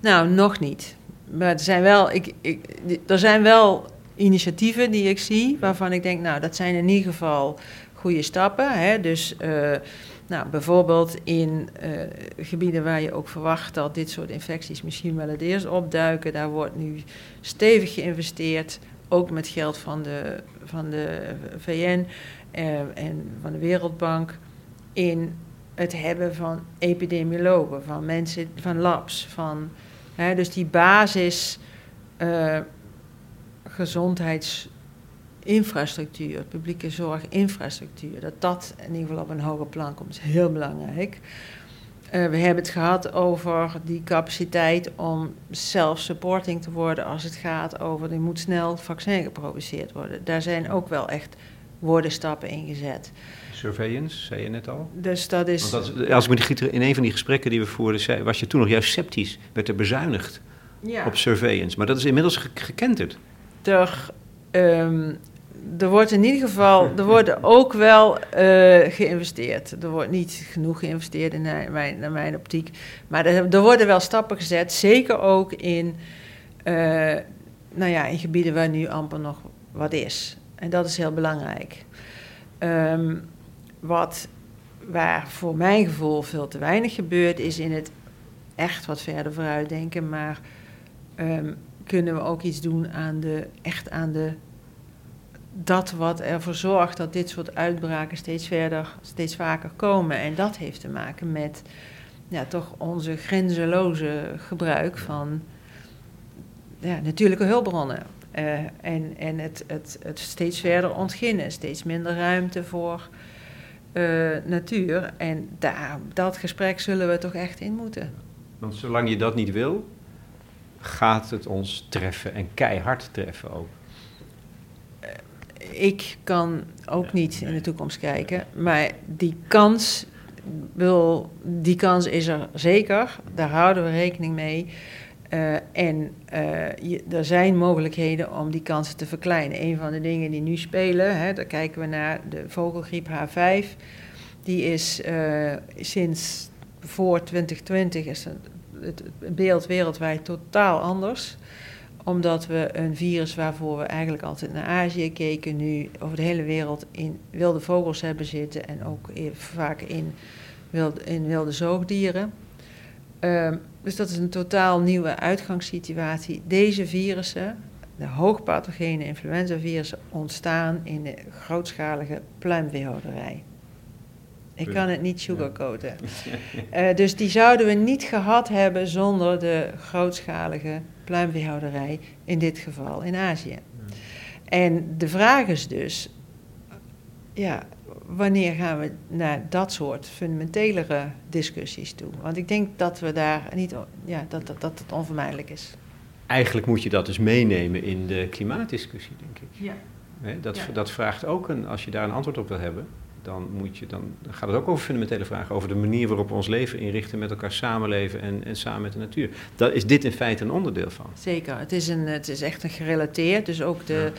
Nou, nog niet. Maar er zijn wel, ik, ik, er zijn wel initiatieven die ik zie, waarvan ik denk, nou, dat zijn in ieder geval goede stappen. Hè? Dus uh, nou, bijvoorbeeld in uh, gebieden waar je ook verwacht dat dit soort infecties misschien wel het eerst opduiken, daar wordt nu stevig geïnvesteerd, ook met geld van de, van de VN uh, en van de Wereldbank, in het hebben van epidemiologen, van mensen, van labs, van Dus die basis uh, gezondheidsinfrastructuur, publieke zorginfrastructuur, dat dat in ieder geval op een hoger plan komt, is heel belangrijk. Uh, we hebben het gehad over die capaciteit om self-supporting te worden als het gaat over, er moet snel vaccin geproduceerd worden. Daar zijn ook wel echt worden stappen in gezet. Surveillance, zei je net al. Dus dat is... Want dat, als ik me Gieter, in een van die gesprekken die we voerden, zei, was je toen nog juist sceptisch. Werd er bezuinigd ja. op surveillance. Maar dat is inmiddels ge gekenterd. Er, um, er wordt in ieder geval, er wordt ook wel uh, geïnvesteerd. Er wordt niet genoeg geïnvesteerd in mijn, in mijn optiek. Maar er, er, worden wel stappen gezet, zeker ook in, uh, nou ja, in gebieden waar nu amper nog wat is. En dat is heel belangrijk. Um, wat, waar voor mijn gevoel veel te weinig gebeurt, is in het echt wat verder vooruit denken. Maar um, kunnen we ook iets doen aan de, echt aan de, dat wat ervoor zorgt dat dit soort uitbraken steeds verder, steeds vaker komen. En dat heeft te maken met ja, toch onze grenzeloze gebruik van ja, natuurlijke hulpbronnen. Uh, en en het, het, het steeds verder ontginnen, steeds minder ruimte voor natuur. En daar, dat gesprek zullen we toch echt in moeten. Want zolang je dat niet wil, gaat het ons treffen en keihard treffen ook. Uh, ik kan ook niet in de toekomst kijken, maar die kans, wil, die kans is er zeker. Daar houden we rekening mee. Uh, en uh, er zijn mogelijkheden om die kansen te verkleinen. Een van de dingen die nu spelen, hè, daar kijken we naar de vogelgriep H5. Die is uh, sinds voor 2020 is het, beeld wereldwijd totaal anders omdat we een virus waarvoor we eigenlijk altijd naar Azië keken, nu over de hele wereld in wilde vogels hebben zitten en ook vaak in wilde, in wilde zoogdieren. Uh, dus dat is een totaal nieuwe uitgangssituatie. Deze virussen, de hoogpathogene influenzavirussen, ontstaan in de grootschalige pluimveehouderij. Ik kan het niet sugarcoaten. Uh, dus die zouden we niet gehad hebben zonder de grootschalige pluimveehouderij, in dit geval in Azië. En de vraag is dus, ja, wanneer gaan we naar dat soort fundamentelere discussies toe? Want ik denk dat we daar niet, ja, dat, dat, dat het onvermijdelijk is. Eigenlijk moet je dat dus meenemen in de klimaatdiscussie, denk ik. Ja. Dat, Ja. dat vraagt ook een, als je daar een antwoord op wil hebben, dan, moet je, dan gaat het ook over fundamentele vragen, over de manier waarop we ons leven inrichten, met elkaar samenleven en, en samen met de natuur. Daar is dit in feite een onderdeel van. Zeker, het is, een, het is echt een gerelateerd, dus ook de,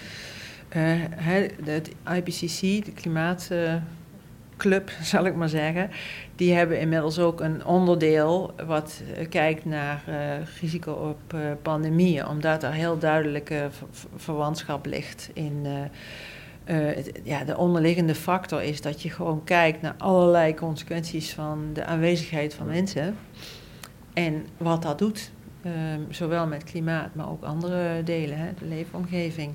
het IPCC, de klimaatclub, zal ik maar zeggen, die hebben inmiddels ook een onderdeel wat eh, kijkt naar eh, risico op eh, pandemieën, omdat er heel duidelijke ver- verwantschap ligt in. eh, eh, ja, de onderliggende factor is dat je gewoon kijkt naar allerlei consequenties van de aanwezigheid van mensen en wat dat doet Ehm, zowel met klimaat, maar ook andere delen, hè, de leefomgeving.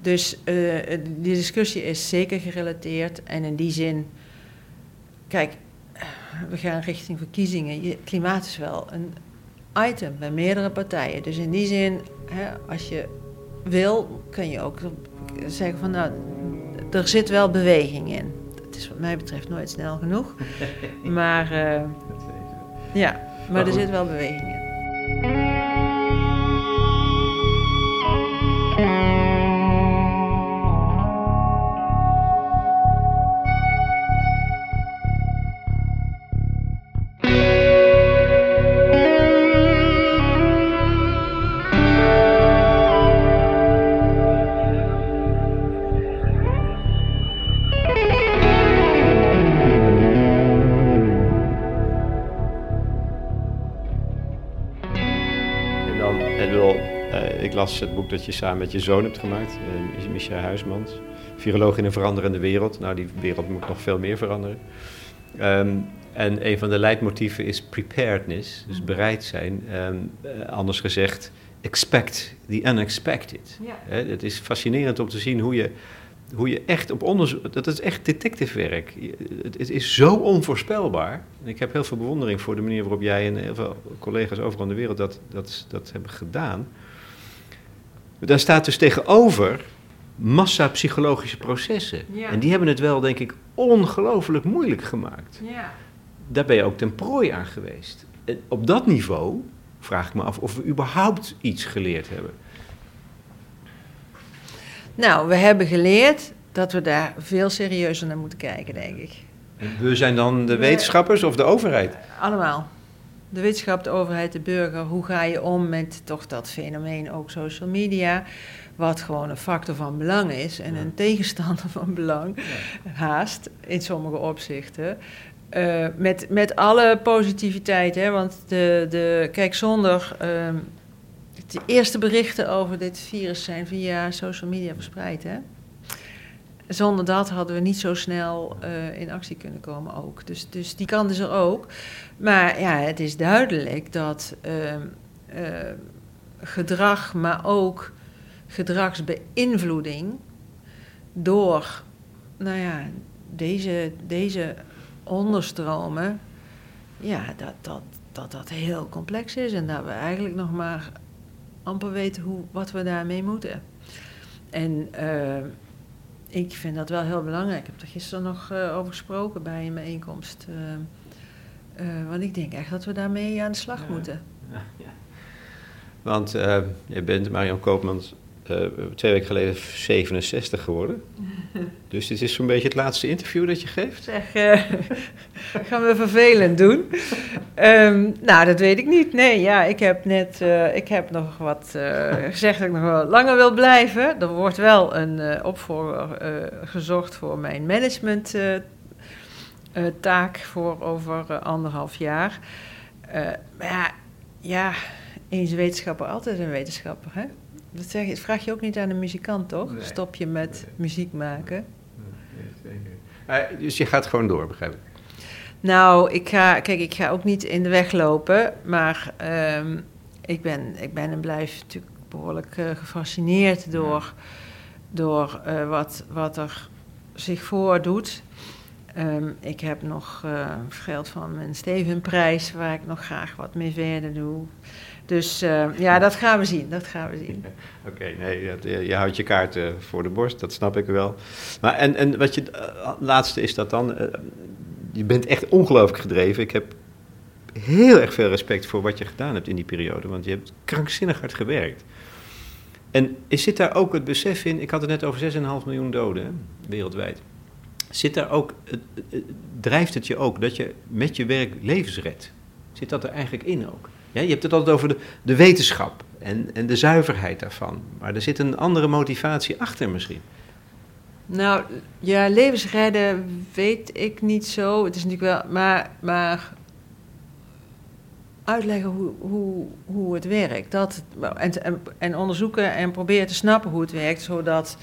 Dus uh, die discussie is zeker gerelateerd. En in die zin, kijk, we gaan richting verkiezingen. klimaat is wel een item bij meerdere partijen. Dus in die zin, hè, als je wil, kun je ook zeggen van nou, er zit wel beweging in. Het is wat mij betreft nooit snel genoeg. Maar uh, ja, maar er zit wel beweging in. Het boek dat je samen met je zoon hebt gemaakt, uh, Micha Huismans. Viroloog in een veranderende wereld. Nou, die wereld moet nog veel meer veranderen. Ehm, en een van de leidmotieven is preparedness, dus bereid zijn. Ehm, eh, anders gezegd, expect the unexpected. Ja. het is fascinerend om te zien hoe je, hoe je echt op onderzoek... Dat is echt detectivewerk. Het, het is zo onvoorspelbaar. Ik heb heel veel bewondering voor de manier waarop jij en heel veel collega's overal in de wereld dat, dat, dat hebben gedaan. Daar staat dus tegenover massa-psychologische processen. En die hebben het wel, denk ik, ongelooflijk moeilijk gemaakt. Ja. Daar ben je ook ten prooi aan geweest. En op dat niveau vraag ik me af of we überhaupt iets geleerd hebben. Nou, we hebben geleerd dat we daar veel serieuzer naar moeten kijken, denk ik. We zijn dan de wetenschappers of de overheid? Allemaal de wetenschap, de overheid, de burger, hoe ga je om met toch dat fenomeen ook social media, wat gewoon een factor van belang is en een tegenstander van belang, haast in sommige opzichten. Uh, met, met alle positiviteit, hè, want de, de, kijk, zonder uh, de eerste berichten over dit virus zijn via social media verspreid. Hè? Zonder dat hadden we niet zo snel uh, in actie kunnen komen ook. Dus, dus die kant is er ook. Maar ja, het is duidelijk dat uh, uh, gedrag, maar ook gedragsbeïnvloeding door nou ja, deze, deze onderstromen, ja, dat, dat, dat dat heel complex is en dat we eigenlijk nog maar amper weten hoe, wat we daarmee moeten. En uh, ik vind dat wel heel belangrijk. Ik heb er gisteren nog uh, over gesproken bij een bijeenkomst. Uh, want ik denk echt dat we daarmee aan de slag moeten. Ja, ja. Want je bent Marion Koopmans twee weken geleden 67 geworden. dus dit is zo'n beetje het laatste interview dat je geeft. Zeg, gaan we vervelend doen? um, nou, dat weet ik niet. Nee, ja, ik heb net, ik heb nog wat gezegd dat ik nog wel langer wil blijven. Er wordt wel een opvolger gezocht voor mijn management taak voor over anderhalf jaar. maar ja, ja, eens wetenschapper, altijd een wetenschapper, hè? Dat zeg vraag je ook niet aan een muzikant, toch? Stop je met muziek maken. Nee, dus je gaat gewoon door, begrijp ik? Nou, ik ga, kijk, ik ga ook niet in de weg lopen, maar um, ik, ben, ik ben en blijf natuurlijk behoorlijk uh, gefascineerd door, door uh, wat, wat er zich voordoet. Um, ik heb nog uh, geld van mijn Stevenprijs, waar ik nog graag wat mee verder doe. Dus uh, ja, dat gaan we zien. Dat gaan we zien. Oké, nee, je, je, houdt je kaarten voor de borst, dat snap ik wel. Maar en, en wat je, uh, laatste is dat dan, uh, je bent echt ongelooflijk gedreven. Ik heb heel erg veel respect voor wat je gedaan hebt in die periode, want je hebt krankzinnig hard gewerkt. En zit daar ook het besef in, ik had het net over 6,5 miljoen doden wereldwijd. Zit daar ook, drijft het je ook dat je met je werk levens redt? Zit dat er eigenlijk in ook? Ja, je hebt het altijd over de, de wetenschap en, en de zuiverheid daarvan. Maar er zit een andere motivatie achter misschien. Nou, ja, levensredden weet ik niet zo. Het is natuurlijk wel, maar, maar uitleggen hoe, hoe, hoe het werkt. Dat, en, en onderzoeken en proberen te snappen hoe het werkt, zodat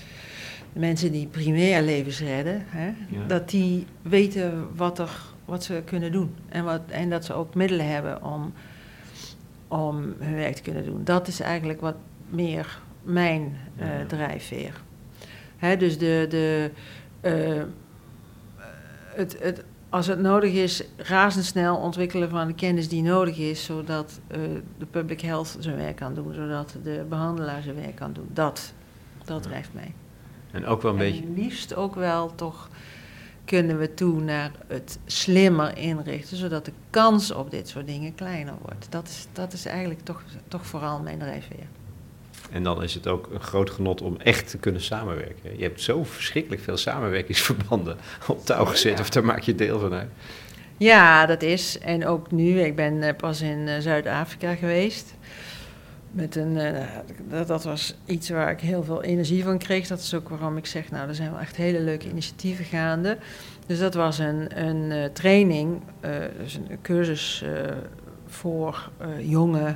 de mensen die primair levens redden, hè, dat die weten wat, er, wat ze kunnen doen. En, wat, en dat ze ook middelen hebben om om hun werk te kunnen doen. Dat is eigenlijk wat meer mijn uh, drijfveer. Hè, dus de, de, uh, het, het, als het nodig is, razendsnel ontwikkelen van de kennis die nodig is, zodat uh, de public health zijn werk kan doen, zodat de behandelaar zijn werk kan doen. Dat, dat drijft mij. En ook wel een en beetje. liefst ook wel toch kunnen we toe naar het slimmer inrichten, zodat de kans op dit soort dingen kleiner wordt. Dat is, dat is eigenlijk toch, toch vooral mijn drijfveer. En dan is het ook een groot genot om echt te kunnen samenwerken. Je hebt zo verschrikkelijk veel samenwerkingsverbanden op touw gezet, of daar maak je deel van uit. Ja, dat is. En ook nu, ik ben eh, pas in eh, Zuid-Afrika geweest. Met een, uh, dat, dat, was iets waar ik heel veel energie van kreeg. Dat is ook waarom ik zeg, nou, er zijn wel echt hele leuke initiatieven gaande. Dus dat was een, een uh, training, uh, dus een cursus voor jonge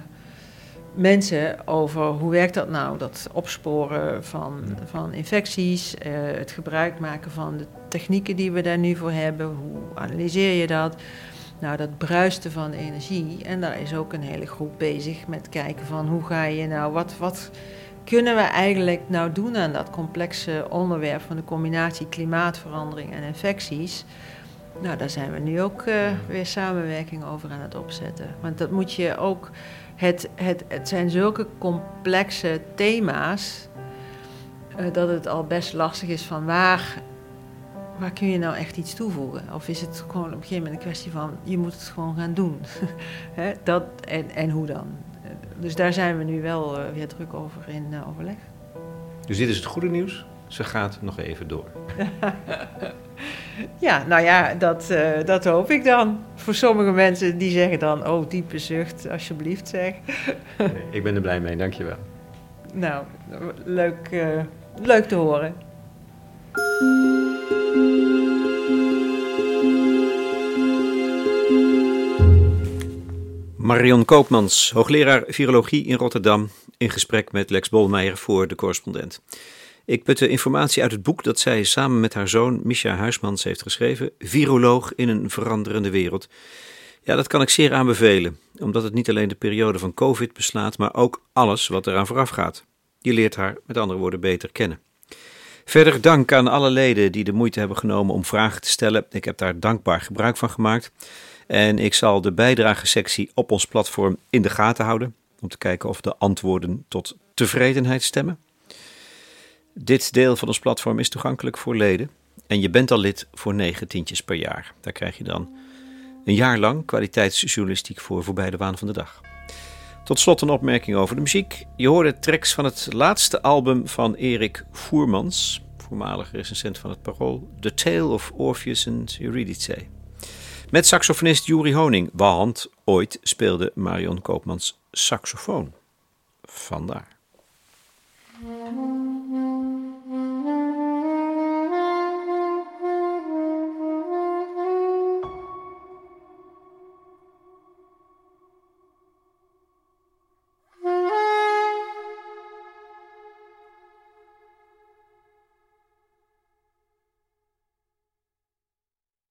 mensen over hoe werkt dat nou, dat opsporen van, van infecties, het gebruik maken van de technieken die we daar nu voor hebben, hoe analyseer je dat. Nou, dat bruiste van energie. En daar is ook een hele groep bezig met kijken van hoe ga je nou, wat, wat kunnen we eigenlijk nou doen aan dat complexe onderwerp van de combinatie klimaatverandering en infecties. Nou, daar zijn we nu ook uh, weer samenwerking over aan het opzetten. Want dat moet je ook. Het, het, het zijn zulke complexe thema's. Uh, dat het al best lastig is van waar waar kun je nou echt iets toevoegen? Of is het gewoon op een gegeven moment een kwestie van, je moet het gewoon gaan doen. dat, en, en hoe dan? Dus daar zijn we nu wel uh, weer druk over in uh, overleg. Dus dit is het goede nieuws. Ze gaat nog even door. ja, nou ja, dat, uh, dat hoop ik dan. Voor sommige mensen die zeggen dan, oh, diepe zucht, alsjeblieft zeg. ik ben er blij mee, dankjewel. Nou, leuk, leuk te horen. Marion Koopmans, hoogleraar virologie in Rotterdam, in gesprek met Lex Bolmeijer voor de correspondent. Ik putte informatie uit het boek dat zij samen met haar zoon Misha Huismans heeft geschreven, Viroloog in een veranderende wereld. Ja, dat kan ik zeer aanbevelen, omdat het niet alleen de periode van COVID beslaat, maar ook alles wat eraan vooraf gaat. Je leert haar met andere woorden beter kennen. Verder dank aan alle leden die de moeite hebben genomen om vragen te stellen. Ik heb daar dankbaar gebruik van gemaakt. En ik zal de bijdragesectie op ons platform in de gaten houden. Om te kijken of de antwoorden tot tevredenheid stemmen. Dit deel van ons platform is toegankelijk voor leden. En je bent al lid voor 9 tientjes per jaar. Daar krijg je dan een jaar lang kwaliteitsjournalistiek voor voorbij de waan van de dag. Tot slot een opmerking over de muziek. Je hoorde tracks van het laatste album van Erik Voermans, voormalig recensent van het Parool, The Tale of Orpheus and Eurydice. Met saxofonist Juri Honing, want ooit speelde Marion Koopmans saxofoon. Vandaar.